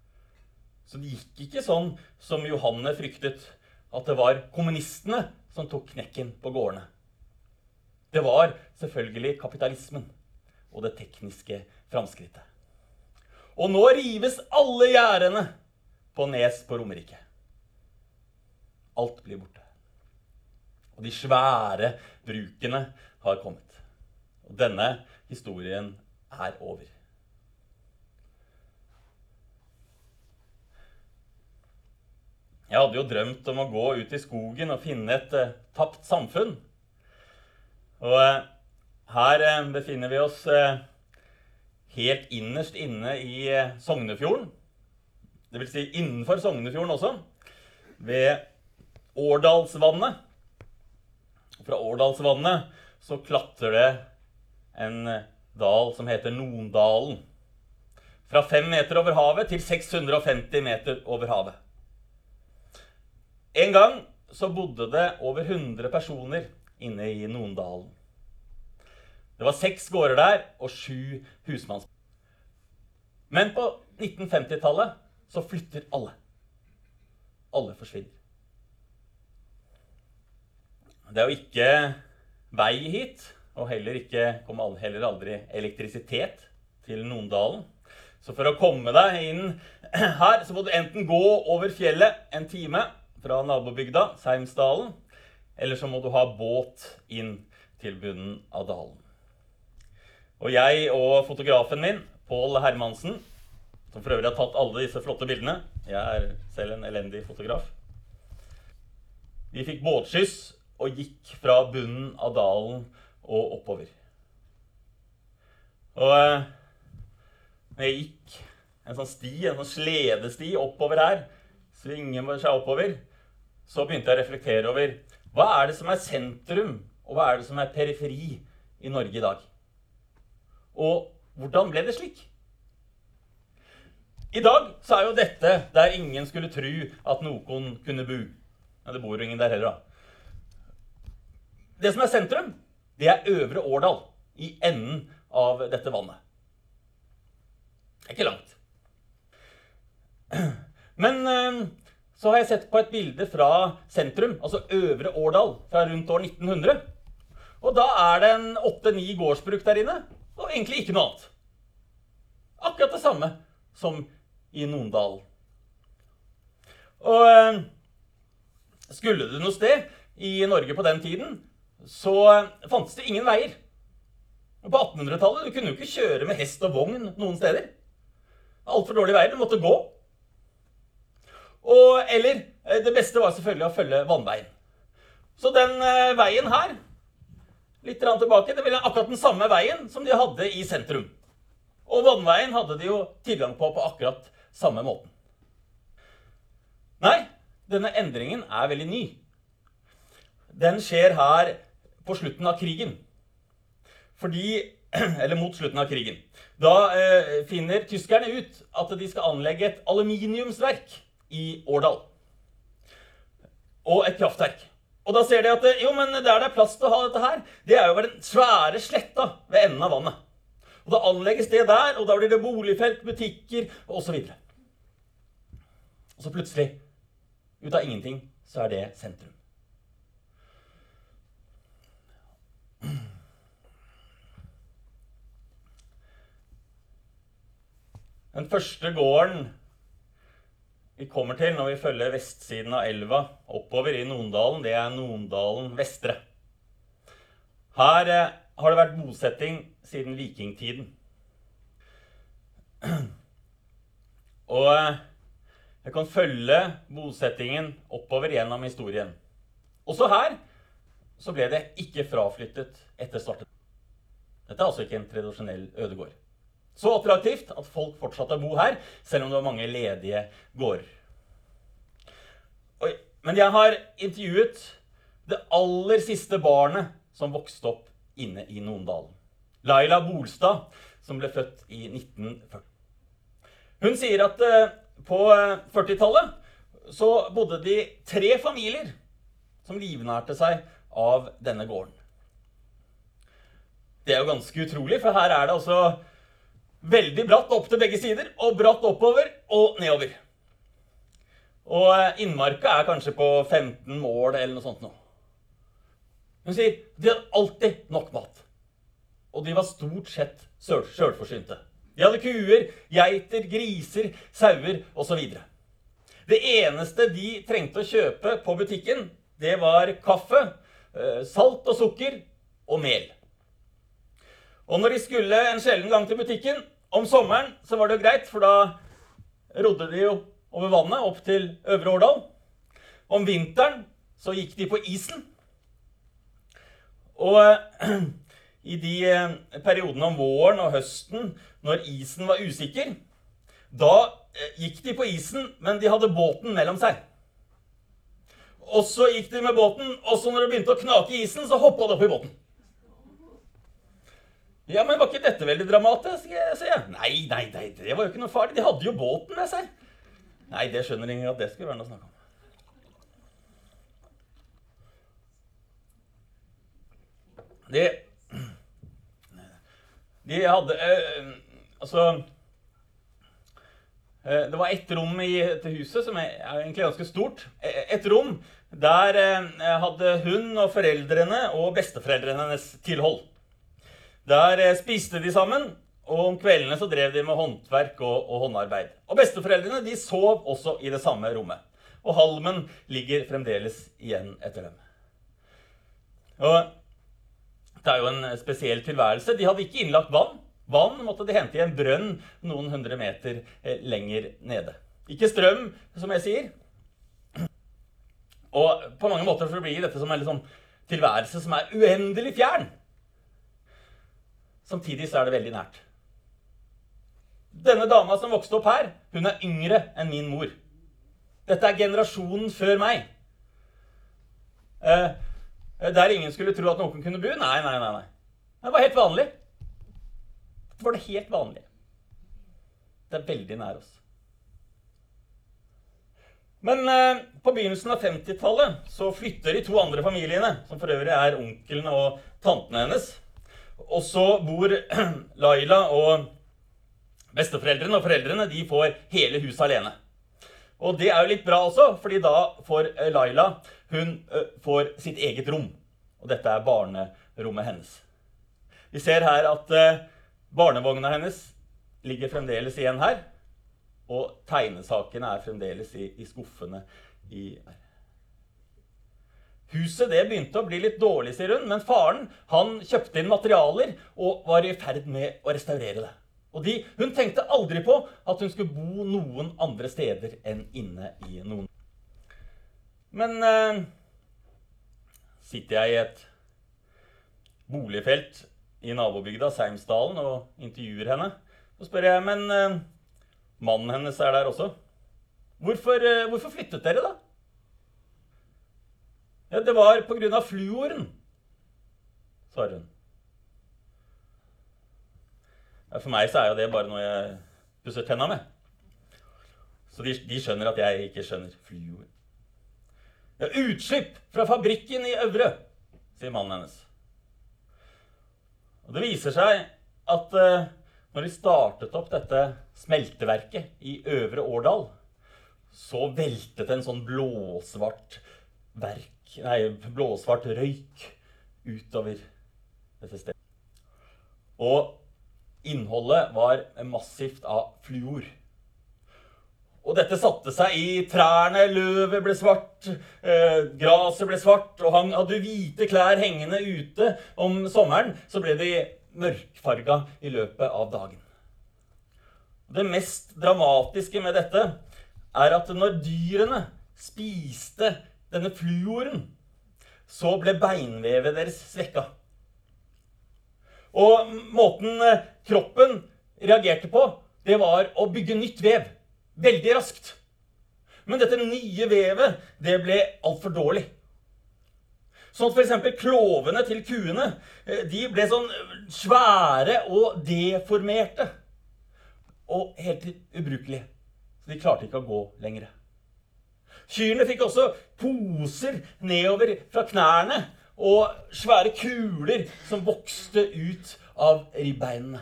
Så det gikk ikke sånn som Johanne fryktet, at det var kommunistene som tok knekken på gårdene. Det var selvfølgelig kapitalismen og det tekniske framskrittet. Og nå rives alle gjerdene på Nes på Romerike. Alt blir borte. Og de svære brukene har kommet. Og denne historien er over. Jeg hadde jo drømt om å gå ut i skogen og finne et uh, tapt samfunn. Og uh, her uh, befinner vi oss helt innerst inne i Sognefjorden. Det vil si innenfor Sognefjorden også. Ved Årdalsvannet. Fra Årdalsvannet så klatrer det en dal som heter Nondalen. Fra fem meter over havet til 650 meter over havet. En gang så bodde det over 100 personer inne i Nondalen. Det var seks gårder der og sju husmanns. Men på 1950-tallet så flytter alle. Alle forsvinner. Det er jo ikke vei hit, og heller ikke kom heller aldri elektrisitet til Nondalen. Så for å komme deg inn her, så må du enten gå over fjellet en time fra nabobygda, Seimsdalen. Eller så må du ha båt inn til bunnen av dalen. Og jeg og fotografen min, Pål Hermansen, som for øvrig har tatt alle disse flotte bildene Jeg er selv en elendig fotograf. Vi fikk båtskyss og gikk fra bunnen av dalen og oppover. Og eh, når jeg gikk en sånn sti, en sånn sledesti oppover her, svinger seg oppover, så begynte jeg å reflektere over hva er det som er sentrum, og hva er det som er periferi i Norge i dag? Og hvordan ble det slik? I dag så er jo dette der ingen skulle tro at noen kunne bo. Ja, det bor jo ingen der heller, da. Det som er sentrum, det er Øvre Årdal, i enden av dette vannet. Det er ikke langt. Men eh, så har jeg sett på et bilde fra sentrum, altså Øvre Årdal, fra rundt år 1900. Og da er det en åtte-ni gårdsbruk der inne, og egentlig ikke noe annet. Akkurat det samme som i Nondal. Og eh, skulle du noe sted i Norge på den tiden, så fantes det ingen veier. På 1800-tallet du kunne du ikke kjøre med hest og vogn noen steder. Altfor dårlige veier. Du måtte gå. Og, eller eh, det beste var selvfølgelig å følge vannveien. Så den eh, veien her, litt tilbake, det ville akkurat den samme veien som de hadde i sentrum. Og vannveien hadde de jo tilgang på på akkurat samme måten. Nei, denne endringen er veldig ny. Den skjer her på slutten av krigen. Fordi Eller mot slutten av krigen. Da eh, finner tyskerne ut at de skal anlegge et aluminiumsverk i Årdal. Og et kraftverk. Og da ser de at jo, men der det er plass til å ha dette her, det er jo ved den svære sletta ved enden av vannet. Og Da anlegges det der, og da blir det boligfelt, butikker osv. Og, så plutselig, ut av ingenting, så er det sentrum. Den første gården vi kommer til når vi følger vestsiden av elva oppover i Nondalen, det er Nondalen vestre. Her eh, har det vært bosetting siden vikingtiden. Og eh, jeg kan følge bosettingen oppover gjennom historien. Også her så ble det ikke fraflyttet etter starten. Dette er altså ikke en tradisjonell ødegård. Så attraktivt at folk fortsatte å bo her, selv om det var mange ledige gårder. Men jeg har intervjuet det aller siste barnet som vokste opp inne i Nondalen. Laila Bolstad, som ble født i 1940. Hun sier at eh, på 40-tallet eh, så bodde de tre familier som livnærte seg av denne gården. Det er jo ganske utrolig, for her er det altså veldig bratt opp til begge sider, og bratt oppover og nedover. Og eh, innmarka er kanskje på 15 mål eller noe sånt nå. Hun sier de hadde alltid nok mat. Og de var stort sett sjølforsynte. De hadde kuer, geiter, griser, sauer osv. Det eneste de trengte å kjøpe på butikken, det var kaffe, eh, salt og sukker og mel. Og når de skulle en sjelden gang til butikken om sommeren, så var det jo greit, for da rodde de jo over vannet opp til Øvre Årdal. Om vinteren så gikk de på isen. Og i de eh, periodene om våren og høsten når isen var usikker, da eh, gikk de på isen, men de hadde båten mellom seg. Og så gikk de med båten, og så når det begynte å knake i isen, så hoppa de opp i båten. Ja, men var ikke dette veldig dramatisk? sier jeg. Nei, nei, nei, det var jo ikke noe farlig. De hadde jo båten med seg. Nei, det skjønner ingen at det skulle være noe å snakke om. De, de hadde øh, Altså øh, Det var ett rom i til huset som er, egentlig ganske stort. Eh, et rom der øh, hadde hun og foreldrene og besteforeldrene hennes tilhold. Der eh, spiste de sammen, og om kveldene så drev de med håndverk og, og håndarbeid. Og besteforeldrene de sov også i det samme rommet. Og halmen ligger fremdeles igjen etter dem. Og det er jo en spesiell tilværelse. De hadde ikke innlagt vann. Vann måtte de hente i en brønn noen hundre meter eh, lenger nede. Ikke strøm, som jeg sier. Og på mange måter så blir dette som en liksom tilværelse som er uendelig fjern. Samtidig så er det veldig nært. Denne dama som vokste opp her, hun er yngre enn min mor. Dette er generasjonen før meg. Eh, Eh, der ingen skulle tro at noen kunne bo? Nei, nei, nei. nei. Det var helt vanlig. Det var det helt vanlige. Det er veldig nær oss. Men eh, på begynnelsen av 50-tallet så flytter de to andre familiene, som for øvrig er onklene og tantene hennes. Og så bor Laila og besteforeldrene og foreldrene de får hele huset alene. Og det er jo litt bra også, fordi da får eh, Laila hun eh, får sitt eget rom. Og dette er barnerommet hennes. Vi ser her at eh, barnevogna hennes ligger fremdeles igjen her. Og tegnesakene er fremdeles i, i skuffene i Huset det begynte å bli litt dårlig, sier hun, men faren han kjøpte inn materialer og var i ferd med å restaurere det. Og de, Hun tenkte aldri på at hun skulle bo noen andre steder enn inne i noen. Men eh, sitter jeg i et boligfelt i nabobygda Seimsdalen og intervjuer henne, så spør jeg men eh, mannen hennes er der også. Hvorfor, eh, hvorfor flyttet dere, da? Ja, Det var på grunn av fluoren, svarer hun. For meg så er jo det bare noe jeg pusser tenna med. Så de, de, skjønner at jeg ikke skjønner fluor. Ja, utslipp fra fabrikken i Øvre, sier mannen hennes. Og det viser seg at uh, når de startet opp dette smelteverket i Øvre Årdal, så veltet en sånn blåsvart verk Nei, blåsvart røyk utover dette stedet. Og Innholdet var massivt av fluor. Og dette satte seg i trærne, løvet ble svart, eh, gresset ble svart, og han hadde hvite klær hengende ute om sommeren, så ble de mørkfarga i løpet av dagen. Det mest dramatiske med dette er at når dyrene spiste denne fluoren, så ble beinvevet deres svekka. Og måten eh, kroppen reagerte på, det var å bygge nytt vev veldig raskt. Men dette nye vevet, det ble altfor dårlig. Sånn at f.eks. klovene til kuene eh, de ble sånn svære og deformerte. Og helt ubrukelige. Så de klarte ikke å gå lenger. Kyrne fikk også poser nedover fra knærne og svære kuler som vokste ut av ribbeinene.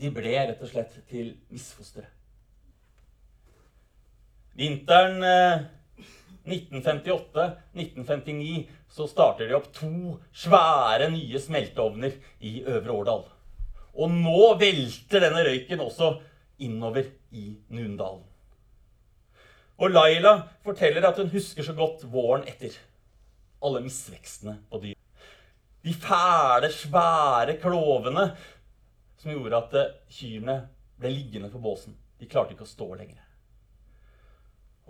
De ble rett og slett til misfostre. Vinteren 1958-1959 eh, så starter de opp to svære nye smelteovner i Øvre Årdal. Og nå velter denne røyken også innover i Nundalen. Og Laila forteller at hun husker så godt våren etter. Alle misvekstene på dyr. De fæle, svære klovene som gjorde at eh, kyrne ble liggende på båsen. De klarte ikke å stå lenger.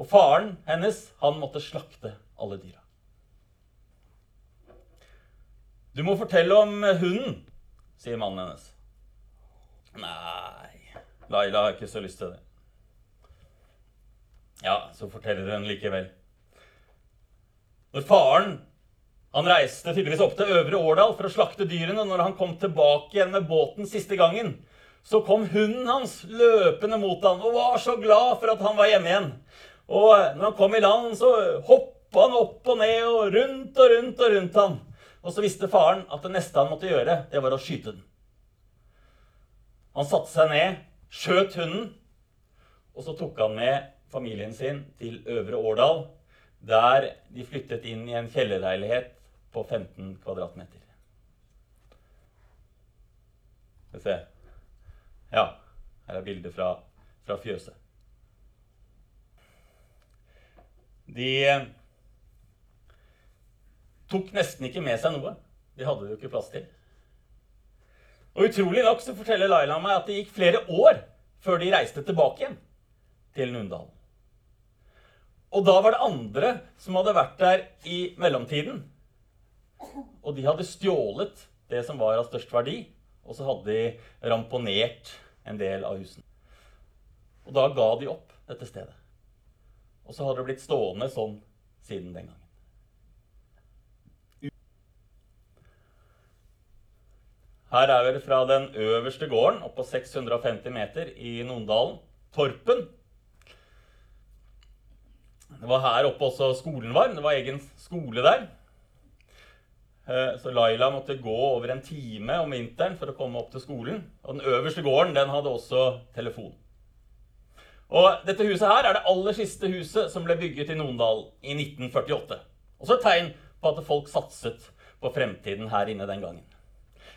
Og faren hennes, han måtte slakte alle dyra. Du må fortelle om hunden, sier mannen hennes. Nei, Laila har ikke så lyst til det. Ja, så forteller hun likevel. Når faren han reiste tydeligvis opp til Øvre Årdal for å slakte dyrene. Når han kom tilbake igjen med båten siste gangen, så kom hunden hans løpende mot han og var så glad for at han var hjemme igjen. Og når han kom i land, så hoppa han opp og ned og rundt og rundt og rundt han. Og så visste faren at det neste han måtte gjøre, det var å skyte den. Han satte seg ned, skjøt hunden, og så tok han med familien sin til Øvre Årdal, der de flyttet inn i en kjellerleilighet på 15 kvadratmeter. Skal vi se Ja, her er bildet fra, fra fjøset. De eh, tok nesten ikke med seg noe. De hadde det jo ikke plass til. Og Utrolig nok så forteller Laila meg at det gikk flere år før de reiste tilbake igjen til Nundalen. Og da var det andre som hadde vært der i mellomtiden. Og de hadde stjålet det som var av størst verdi, og så hadde de ramponert en del av husene. Og da ga de opp dette stedet. Og så hadde det blitt stående sånn siden den gangen. Her er vi fra den øverste gården, oppå 650 meter i Nondalen. Torpen. Det var her oppe også skolen var. Det var egen skole der. Eh, så Laila måtte gå over en time om vinteren for å komme opp til skolen. Og den øverste gården den hadde også telefon. Og dette huset her er det aller siste huset som ble bygget i Nondal i 1948. Også et tegn på at folk satset på fremtiden her inne den gangen.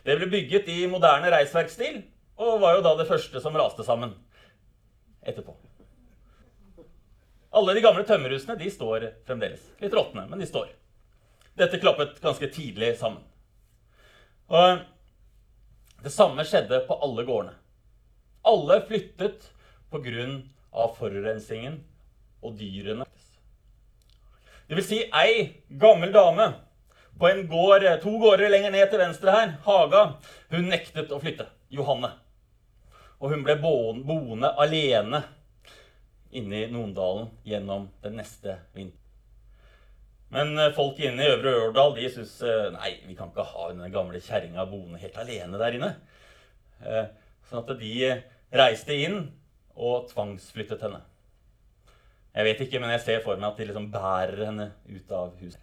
Det ble bygget i moderne reisverkstil, og var jo da det første som raste sammen etterpå. Alle de gamle tømmerhusene de står fremdeles. Litt råtne, men de står. Dette klappet ganske tidlig sammen. Og det samme skjedde på alle gårdene. Alle flyttet pga. forurensningen og dyrene. Det vil si ei gammel dame på en gård to gårder lenger ned til venstre her, Haga, hun nektet å flytte. Johanne. Og hun ble boende alene inne i Nondalen gjennom den neste vinteren. Men eh, folk inne i Øvre Ørdal de syns eh, nei, vi kan ikke ha den gamle kjerringa boende helt alene der inne. Eh, sånn at de reiste inn og tvangsflyttet henne. Jeg vet ikke, men jeg ser for meg at de liksom bærer henne ut av huset.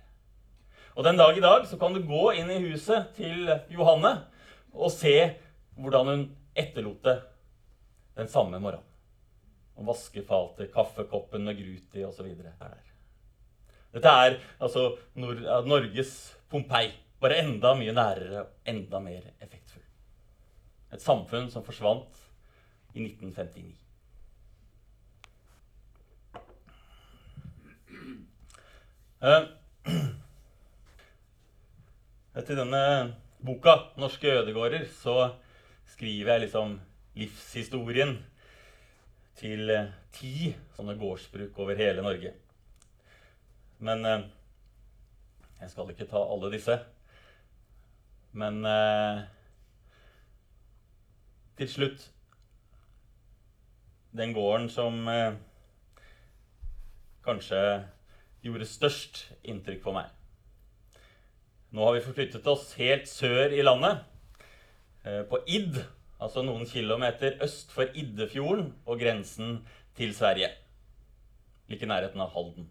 Og den dag i dag så kan du gå inn i huset til Johanne og se hvordan hun etterlot det den samme morgenen og vaskefater, kaffekoppen med grut i osv. Dette er altså Nord Norges Pompeii, bare enda mye nærere og enda mer effektfull. Et samfunn som forsvant i 1959. Eh, etter denne boka, 'Norske ødegårder', så skriver jeg liksom livshistorien til eh, ti sånne gårdsbruk over hele Norge. Men eh, jeg skal ikke ta alle disse. Men eh, til slutt Den gården som kanskje gjorde størst inntrykk på meg. Nå har vi forflyttet oss helt sør i landet, på Id, altså noen kilometer øst for Iddefjorden og grensen til Sverige. Like i nærheten av Halden.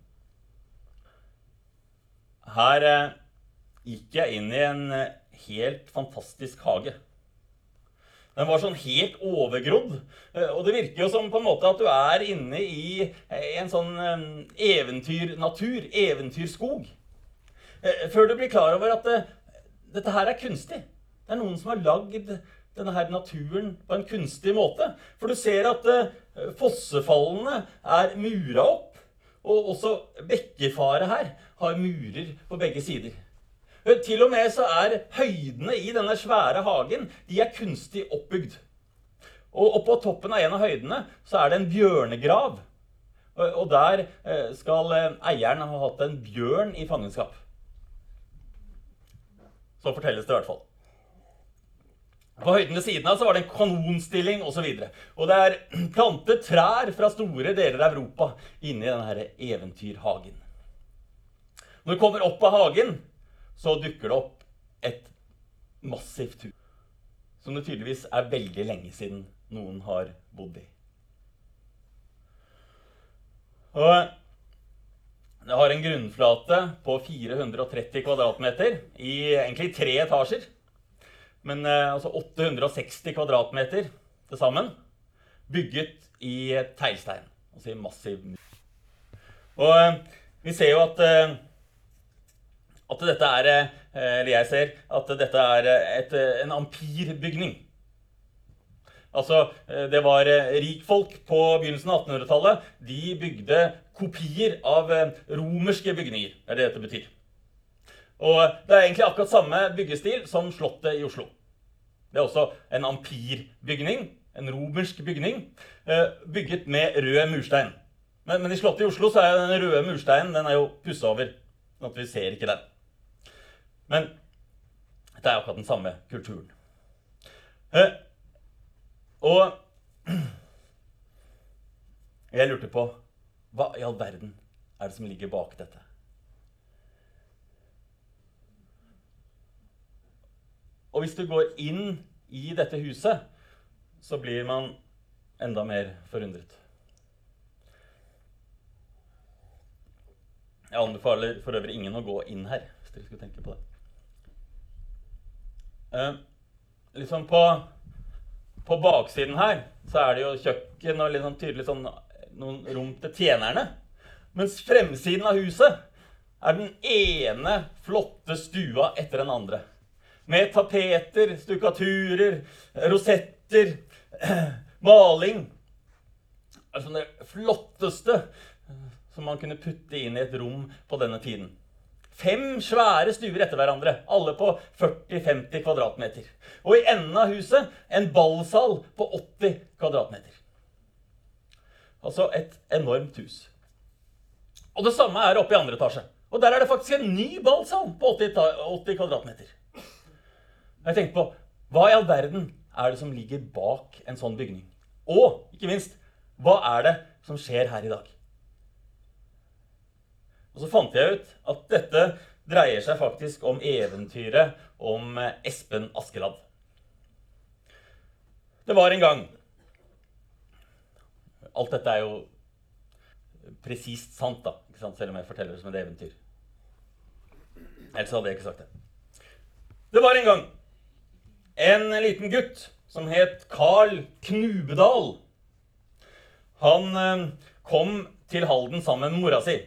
Her eh, gikk jeg inn i en eh, helt fantastisk hage. Den var sånn helt overgrodd. eh, Og det virker jo som på en måte at du er inne i en sånn eventyrnatur, eventyrskog. Før du blir klar over at det, dette her er kunstig. Det er noen som har lagd denne her naturen på en kunstig måte. For du ser at eh, fossefallene er mura opp. Og også bekkefaret her har murer på begge sider. Eh, Til og med så er høydene i denne svære hagen de er kunstig oppbygd. Og oppå toppen av en av høydene så er det en bjørnegrav. Og og der eh, skal eh, eieren ha hatt en bjørn i fangenskap. Så fortelles det i hvert fall. På høyden ved siden av så var det en kanonstilling osv. Og, så og det er plantet trær fra store deler av Europa inni denne eventyrhagen. Når du kommer opp av hagen, så dukker det opp et massivt hus. Som det tydeligvis er veldig lenge siden noen har bodd i. Og det har en grunnflate på 430 kvadratmeter i egentlig tre etasjer. Men eh, altså 860 kvadratmeter til sammen. Bygget i teglstein. Altså i massiv. Og eh, vi ser jo at eh, at dette er Eller jeg ser at dette er et, en ampirbygning. Altså, det var rikfolk på begynnelsen av 1800-tallet. De bygde kopier av romerske bygninger. Det er det dette betyr. Og det er egentlig akkurat samme byggestil som Slottet i Oslo. Det er også en ampirbygning, en romersk bygning, eh, bygget med rød murstein. Men, men i Slottet i Oslo så er den røde mursteinen den er jo pussa over. sånn at vi ser ikke den. Men det er akkurat den samme kulturen. Eh, og jeg lurte på hva i all verden er det som ligger bak dette? Og hvis du går inn i dette huset, så blir man enda mer forundret. Jeg anbefaler for øvrig ingen å gå inn her, hvis dere skulle tenke på det. Eh, liksom på, på baksiden her så er det jo kjøkken og sånn tydelig sånn, noen rom til tjenerne. Mens fremsiden av huset er den ene flotte stua etter den andre. Med tapeter, stukaturer, rosetter, maling. Altså det flotteste som man kunne putte inn i et rom på denne tiden. Fem svære stuer etter hverandre, alle på 40-50 kvadratmeter. Og i enden av huset en ballsal på 80 kvadratmeter. Altså et enormt hus. Og det samme er oppe i andre etasje. Og der er det faktisk en ny ballsal på 80, 80 kvadratmeter. Jeg tenkte på hva i all verden er det som ligger bak en sånn bygning? Og ikke minst, hva er det som skjer her i dag? Og så fant jeg ut at dette dreier seg faktisk om eventyret om eh, Espen Askeladd. Det var en gang Alt dette er jo presist sant, da, sant? selv om jeg forteller det som et eventyr. Ellers hadde jeg ikke sagt det. Det var en gang en liten gutt som het Carl Knubedal. Han eh, kom til Halden sammen med mora si.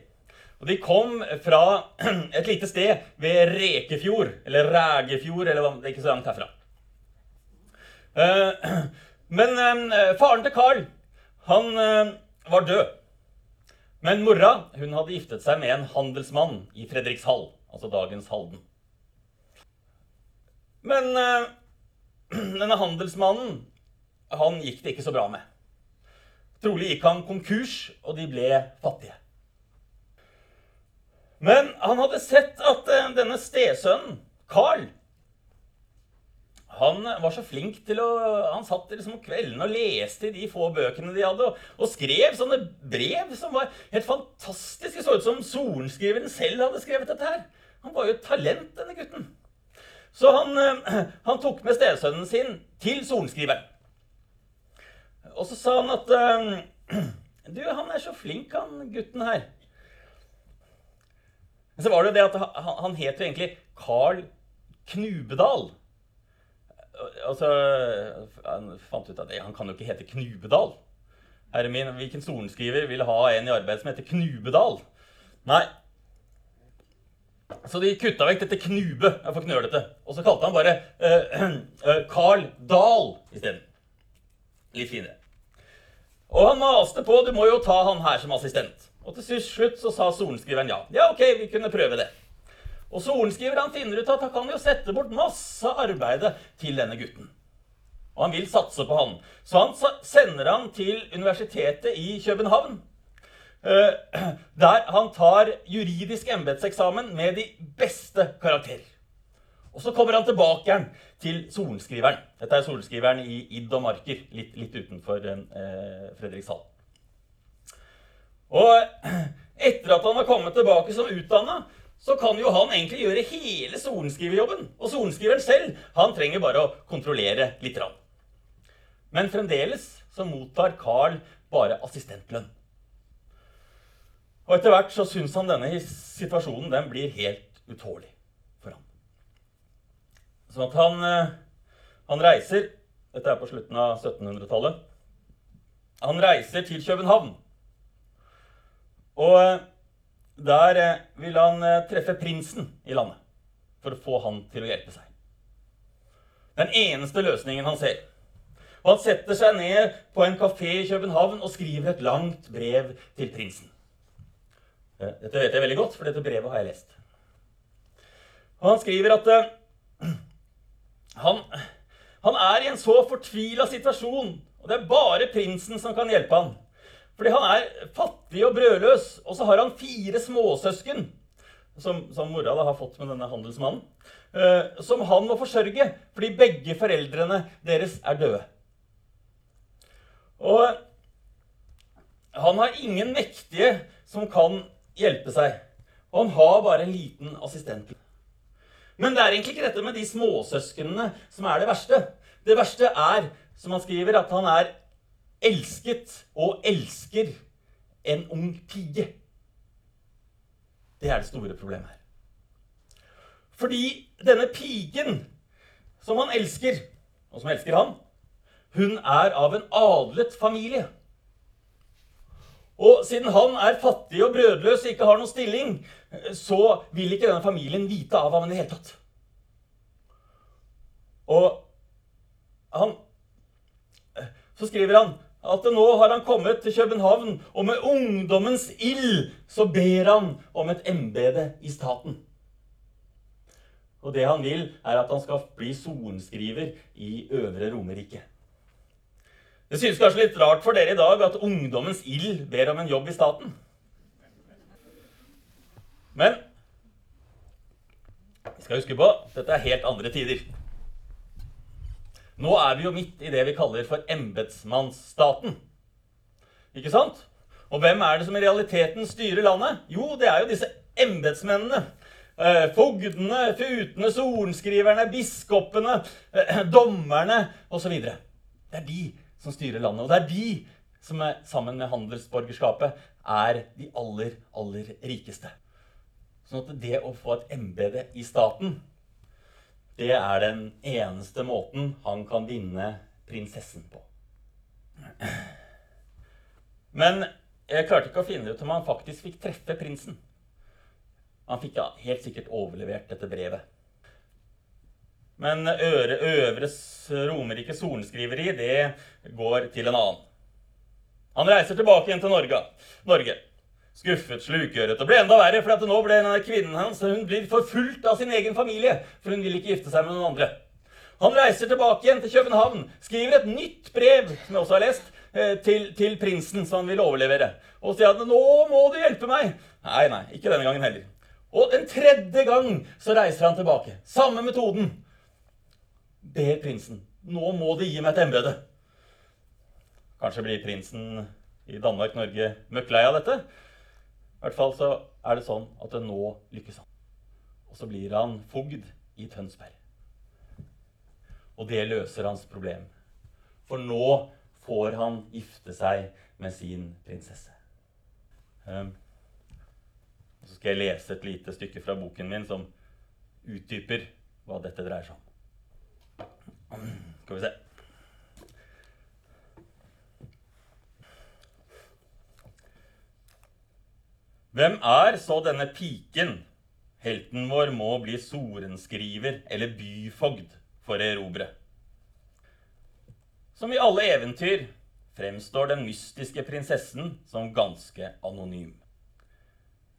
Og De kom fra et lite sted ved Rekefjord, eller Rægefjord, eller det er ikke så langt herfra. Eh, Men eh, faren til Carl, han var død. Men mora hun hadde giftet seg med en handelsmann i Fredrikshall, altså dagens Halden. Men denne handelsmannen han gikk det ikke så bra med. Trolig gikk han konkurs, og de ble fattige. Men han hadde sett at eh, denne stesønnen, Carl han var så flink til å Han satt liksom om kveldene og leste i de få bøkene de hadde, og, og, skrev sånne brev som var helt fantastiske. Så ut som sorenskriveren selv hadde skrevet dette her. Han var jo et talent, denne gutten. Så han, eh, han tok med stesønnen sin til sorenskriveren. Og så sa han at eh, Du, han er så flink, han gutten her. Men så var det jo det at han, han het jo egentlig Carl Knubedal. Altså Han fant ut at han kan jo ikke hete Knubedal. Herre min, hvilken sorenskriver vil ha en i arbeid som heter Knubedal? Nei. Så de kutta vekk dette Knube. Jeg får knølete. Og så kalte han bare uh, Carl Dahl isteden. Litt finere. Og han maste på. Du må jo ta han her som assistent. Og til slutt så sa sorenskriveren ja. Ja, ok, vi kunne prøve det. Og sorenskriveren finner ut at han kan jo sette bort masse arbeid til denne gutten. Og han vil satse på han. Så han sender han til universitetet i København. Eh, der han tar juridisk embetseksamen med de beste karakterer. Og så kommer han tilbake igjen til sorenskriveren. Dette er sorenskriveren i Id og Marker, litt, litt utenfor eh, Fredrikshall. Og etter at han har kommet tilbake som utdanna, så kan jo han egentlig gjøre hele sorenskriverjobben. Og sorenskriveren selv han trenger bare å kontrollere litt. Men fremdeles så mottar Carl bare assistentlønn. Og etter hvert så syns han denne situasjonen den blir helt utålelig. Sånn at han, eh, han reiser Dette er på slutten av 1700-tallet. Han reiser til København. Og eh, der eh, vil han treffe prinsen i landet for å få han til å hjelpe seg. Den eneste løsningen han ser. Og han setter seg ned på en kafé i København og skriver et langt brev til prinsen. Dette vet jeg veldig godt, for dette brevet har jeg lest. Og han skriver at han, han er i en så fortvila situasjon, og det er bare prinsen som kan hjelpe han. Fordi han er fattig og brødløs, og så har han fire småsøsken, som, som mora da har fått med denne handelsmannen, uh, som han må forsørge fordi begge foreldrene deres er døde. Og han har ingen mektige som kan hjelpe seg. Og han har bare en liten assistent. Men det er egentlig ikke dette med de småsøsknene som er det verste. Det verste er, som han skriver, at han er elsket og elsker en ung pige. Det er det store problemet her. Fordi denne pigen som han elsker, og som elsker han, hun er av en adlet familie. Og siden han er fattig og brødløs og ikke har noen stilling, så vil ikke denne familien vite av ham i det hele tatt. Og han Så skriver han at nå har han kommet til København, og med ungdommens ild så ber han om et embete i staten. Og det han vil, er at han skal bli sorenskriver i Øvre Romerike. Det synes kanskje litt rart for dere i dag at ungdommens ild ber om en jobb i staten. Men vi skal huske på dette er helt andre tider. Nå er vi jo midt i det vi kaller for embetsmannsstaten. Ikke sant? Og hvem er det som i realiteten styrer landet? Jo, det er jo disse embetsmennene. Eh, fogdene, futene, sorenskriverne, biskopene, eh, dommerne osv. Det er de som styrer landet. Og det er de som er, sammen med handelsborgerskapet er de aller, aller rikeste. Sånn at det å få et embete i staten, det er den eneste måten han kan vinne prinsessen på. Men jeg klarte ikke å finne ut om han faktisk fikk treffe prinsen. Han fikk ja, helt sikkert overlevert dette brevet. Men Øre, Øvre Romerike sorenskriveri, det går til en annen. Han reiser tilbake igjen til Norge. Norge. Skuffet, slukøret. Og ble enda verre, for nå ble denne kvinnen hans hun blir forfulgt av sin egen familie. For hun vil ikke gifte seg med noen andre. Han reiser tilbake igjen til København, skriver et nytt brev som jeg også har lest, eh, til, til prinsen som han vil overlevere. Og sier at 'nå må du hjelpe meg'. Nei, nei, ikke denne gangen heller. Og en tredje gang så reiser han tilbake. Samme metoden. Ber prinsen 'nå må de gi meg et embete'. Kanskje blir prinsen i Danmark-Norge møkk lei av dette. I hvert fall så er det sånn at det nå lykkes han. Og så blir han fogd i Tønsberg. Og det løser hans problem. For nå får han gifte seg med sin prinsesse. Um, så skal jeg lese et lite stykke fra boken min som utdyper hva dette dreier seg om. Skal vi se. Hvem er så denne piken helten vår må bli sorenskriver eller byfogd for å erobre? Som i alle eventyr fremstår den mystiske prinsessen som ganske anonym.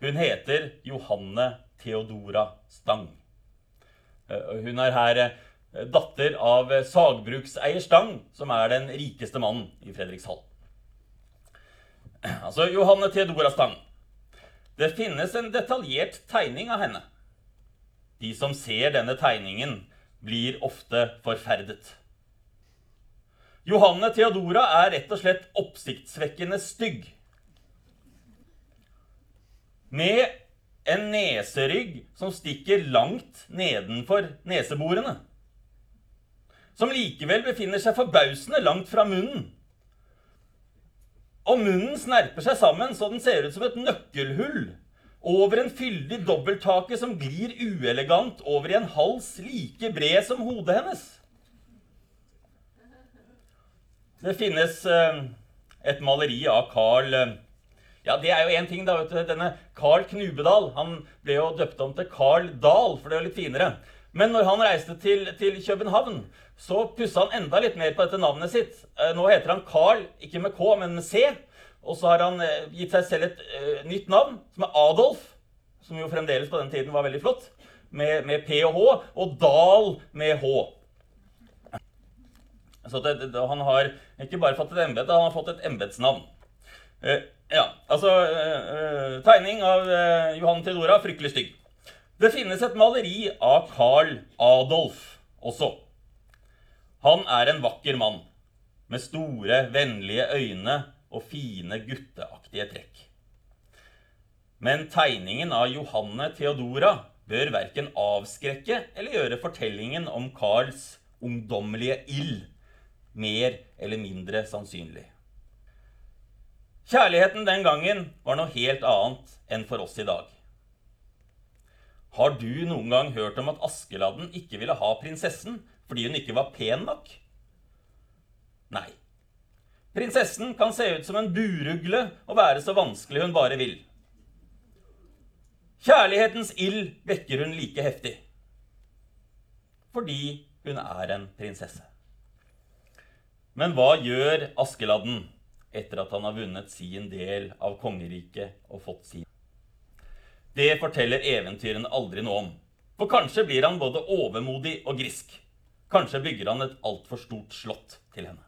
Hun heter Johanne Theodora Stang. Eh, hun er her eh, datter av sagbrukseier Stang, som er den rikeste mannen i Fredrikshall. Altså Johanne Theodora Stang det finnes en detaljert tegning av henne. De som ser denne tegningen, blir ofte forferdet. Johanne Theodora er rett og slett oppsiktsvekkende stygg. Med en neserygg som stikker langt nedenfor neseborene. Som likevel befinner seg forbausende langt fra munnen. Og munnen snerper seg sammen så den ser ut som et nøkkelhull over en fyldig dobbelthake som glir uelegant over i en hals like bred som hodet hennes. Det finnes eh, et maleri av Carl eh, Ja, det er jo én ting, da. vet du, Denne Carl Knubedal han ble jo døpt om til Carl Dahl, for det er litt finere. Men når han reiste til, til København, så pussa han enda litt mer på dette navnet sitt. Eh, nå heter han Carl, ikke med K, men med C. Og så har han eh, gitt seg selv et uh, nytt navn, som er Adolf. Som jo fremdeles på den tiden var veldig flott. Med, med P og H. Og Dal med H. Så det, det, han har ikke bare fått et embete, han har fått et embetsnavn. Uh, ja, altså uh, Tegning av Johan Theodora. Fryktelig stygg. Det finnes et maleri av Carl Adolf også. Han er en vakker mann med store, vennlige øyne og fine, gutteaktige trekk. Men tegningen av Johanne Theodora bør verken avskrekke eller gjøre fortellingen om Carls ungdommelige ild mer eller mindre sannsynlig. Kjærligheten den gangen var noe helt annet enn for oss i dag. Har du noen gang hørt om at Askeladden ikke ville ha prinsessen fordi hun ikke var pen nok? Nei. Prinsessen kan se ut som en burugle og være så vanskelig hun bare vil. Kjærlighetens ild vekker hun like heftig. Fordi hun er en prinsesse. Men hva gjør Askeladden etter at han har vunnet sin del av kongeriket og fått sin? Det forteller eventyrene aldri noe om. For kanskje blir han både overmodig og grisk. Kanskje bygger han et altfor stort slott til henne.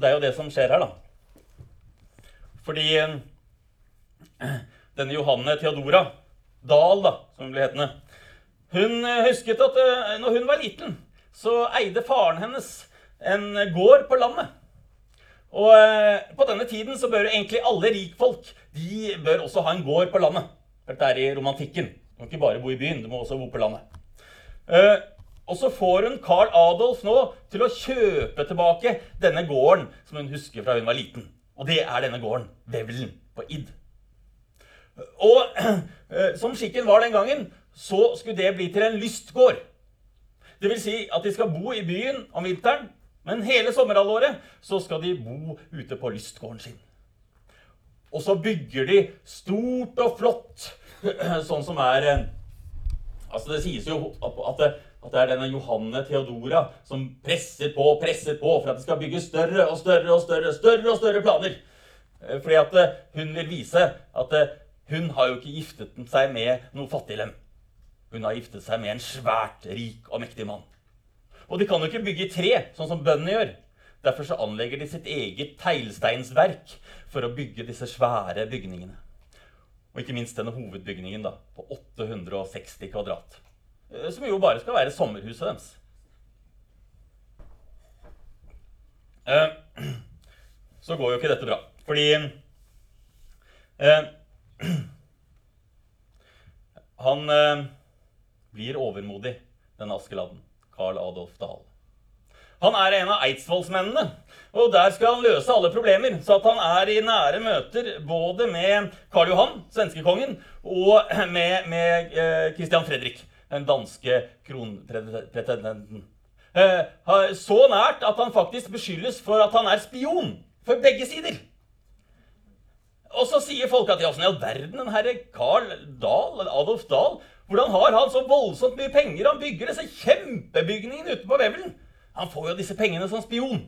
Det er jo det som skjer her, da. Fordi eh, denne Johanne Theodora Dahl, da, som hun ble hetende, hun eh, husket at eh, når hun var liten, så eide faren hennes en gård på landet. Og eh, på denne tiden så bør egentlig alle rikfolk de bør også ha en gård på landet. Dette er i romantikken. Du må ikke bare bo i byen, du må også bo på landet. Eh, og så får hun Carl Adolf nå til å kjøpe tilbake denne gården som hun husker fra hun var liten. Og det er denne gården, Vevelen på Id. Og eh, som skikken var den gangen, så skulle det bli til en lystgård. Det vil si at de skal bo i byen om vinteren men hele sommerhalvåret så skal de bo ute på lystgården sin. Og så bygger de stort og flott, sånn som er eh, Altså, det sies jo at det, at det er denne Johanne Theodora som presser på og presser på for at det skal bygges større og større og større større og større planer. Eh, Fordi at eh, hun vil vise at hun har jo ikke giftet seg med noe fattiglem. Hun har giftet seg med en svært rik og mektig mann. Og de kan jo ikke bygge i tre, sånn som bøndene gjør. Derfor så anlegger de sitt eget teglsteinsverk for å bygge disse svære bygningene. Og ikke minst denne hovedbygningen da, på 860 kvadrat. Eh, Som jo bare skal være sommerhuset deres. Eh, Så går jo ikke dette bra. Fordi eh, Han blir overmodig, denne Askeladden. Carl Adolf Dahl. Han er en av eidsvollsmennene, og der skal han løse alle problemer. Så at han er i nære møter både med Karl Johan, svenskekongen, og med, med eh, Christian Fredrik, den danske kronpretendenten. Eh, så nært at han faktisk beskyldes for at han er spion for begge sider. Og så sier folk at ja, åssen i all verden den herre Carl Dahl, Adolf Dahl, hvordan har han så voldsomt mye penger? Han bygger disse kjempebygningene ute på Vevelen. Han får jo disse pengene som spion.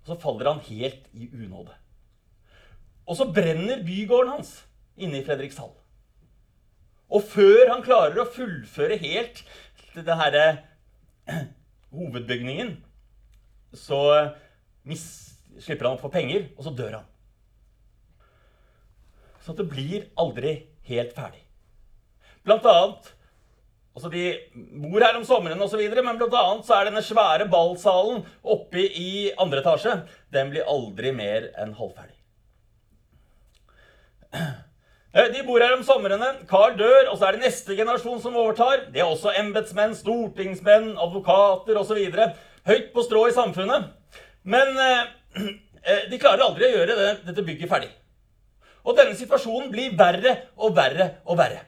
Og så faller han helt i unåde. Og så brenner bygården hans inne i Fredrikshall. Og før han klarer å fullføre helt det herre hovedbygningen, så slipper han å få penger, og så dør han. Så det blir aldri helt ferdig. Blant annet Altså, De bor her om sommeren osv., men blant annet så er denne svære ballsalen oppe i andre etasje Den blir aldri mer enn halvferdig. Eh, De bor her om somrene. Carl dør, og så er det neste generasjon som overtar. Det er også embetsmenn, stortingsmenn, advokater osv. Høyt på strå i samfunnet. Men eh, eh, de klarer aldri å gjøre det, dette bygget ferdig. Og denne situasjonen blir verre og verre og verre.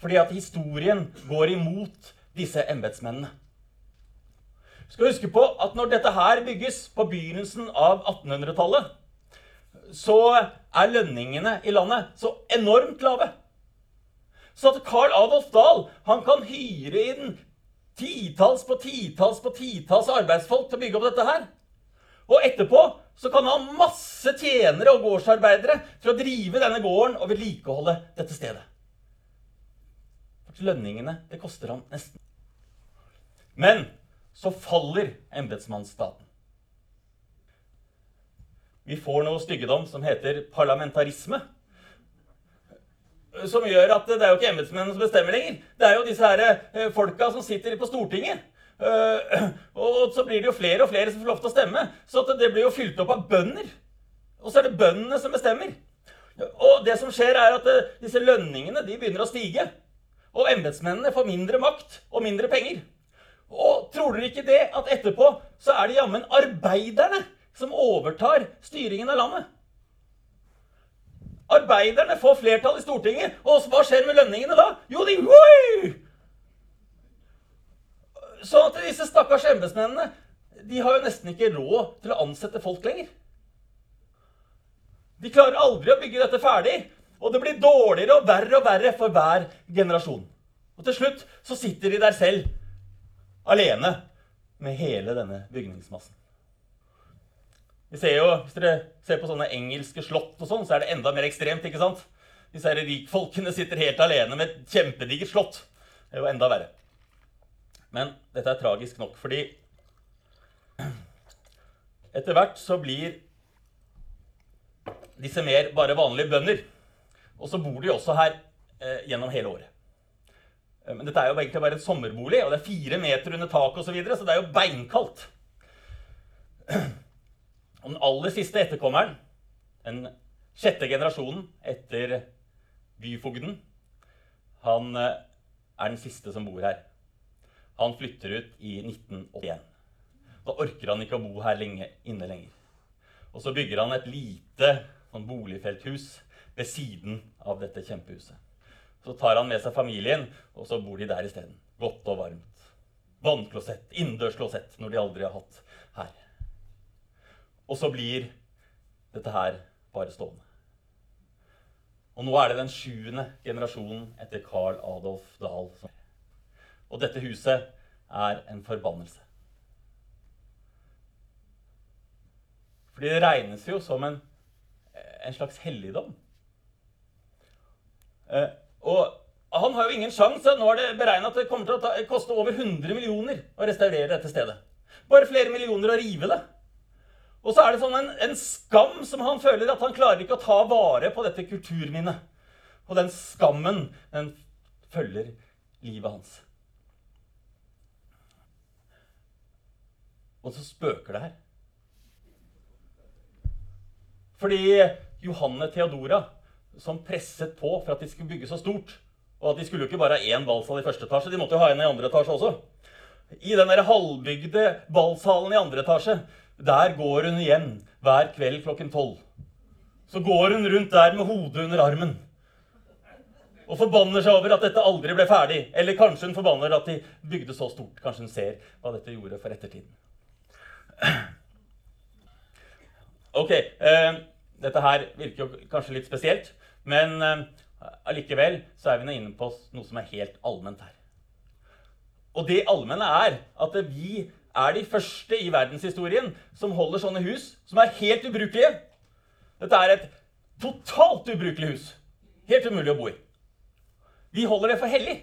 Fordi at historien går imot disse embetsmennene. Skal huske på at når dette her bygges på begynnelsen av 1800-tallet, så er lønningene i landet så enormt lave. Så at Carl Adolf Dahl han kan hyre inn titalls på titalls på titalls arbeidsfolk til å bygge opp dette her. Og etterpå så kan han ha masse tjenere og gårdsarbeidere til å drive denne gården og vedlikeholde dette stedet. Lønningene, det koster han nesten. Men så faller embetsmannsstaten. Vi får noe styggedom som heter parlamentarisme. Som gjør at det er jo ikke embetsmennene som bestemmer lenger. Det er jo disse her eh, folka som sitter på Stortinget. Eh, Og så blir det jo flere og flere som får lov til å stemme. Så det blir jo fylt opp av bønder. Og så er det bøndene som bestemmer. Og det som skjer, er at eh, disse lønningene de begynner å stige. Og embetsmennene får mindre makt og mindre penger. Og tror dere ikke det at etterpå så er det jammen arbeiderne som overtar styringen av landet? Arbeiderne får flertall i Stortinget, og hva skjer med lønningene da? Jo, de Oi! Sånn at disse stakkars embetsmennene de har jo nesten ikke råd til å ansette folk lenger. De klarer aldri å bygge dette ferdig, og det blir dårligere og verre og verre for hver generasjon. Og til slutt så sitter de der selv, alene, med hele denne bygningsmassen. Vi ser jo, Hvis dere ser på sånne engelske slott, og sånn, så er det enda mer ekstremt. ikke sant? Disse rikfolkene sitter helt alene med et kjempedigert slott. Det er jo enda verre. Men dette er tragisk nok, fordi etter hvert så blir disse mer bare vanlige bønder. Og så bor de også her eh, gjennom hele året. Eh, Men dette er jo egentlig bare et sommerbolig, og det er fire meter under taket osv., så, videre, så det er jo beinkaldt. Og den aller siste etterkommeren, den sjette generasjonen etter byfogden, han eh, er den siste som bor her. Han flytter ut i 1981. Da orker han ikke å bo her lenge, inne lenger. Og så bygger han et lite sånn boligfelthus ved siden av dette kjempehuset. Så tar han med seg familien, og så bor de der isteden. Godt og varmt. Vannklosett, innendørsklosett, når de aldri har hatt her. Og så blir dette her bare stående. Og nå er det den sjuende generasjonen etter Carl Adolf Dahl. og dette huset er en forbannelse. Fordi det regnes jo som en en slags helligdom. Eh, og han har jo ingen sjanse. Nå er det beregna at det kommer til å ta, koste over 100 millioner å restaurere dette stedet. Bare flere millioner å rive det. Og så er det sånn en, en, skam som han føler at han klarer ikke å ta vare på dette kulturminnet. Og den skammen, den følger livet hans. Og så spøker det her. Fordi Johanne Theodora, som presset på for at de skulle bygge så stort Og at de skulle jo ikke bare ha én ballsal i første etasje, de måtte jo ha en i andre etasje også. I den der halvbygde ballsalen i andre etasje der går hun igjen hver kveld klokken tolv. Så går hun rundt der med hodet under armen og forbanner seg over at dette aldri ble ferdig. Eller kanskje hun forbanner at de bygde så stort. Kanskje hun ser hva dette gjorde for ettertiden. Ok, eh, dette her virker jo kanskje litt spesielt, men eh, allikevel så er vi nå inne på noe som er helt allment her. Og det allmenne er at vi er de første i verdenshistorien som holder sånne hus som er helt ubrukelige. Dette er et totalt ubrukelig hus. Helt umulig å bo i. Vi holder det for hellig.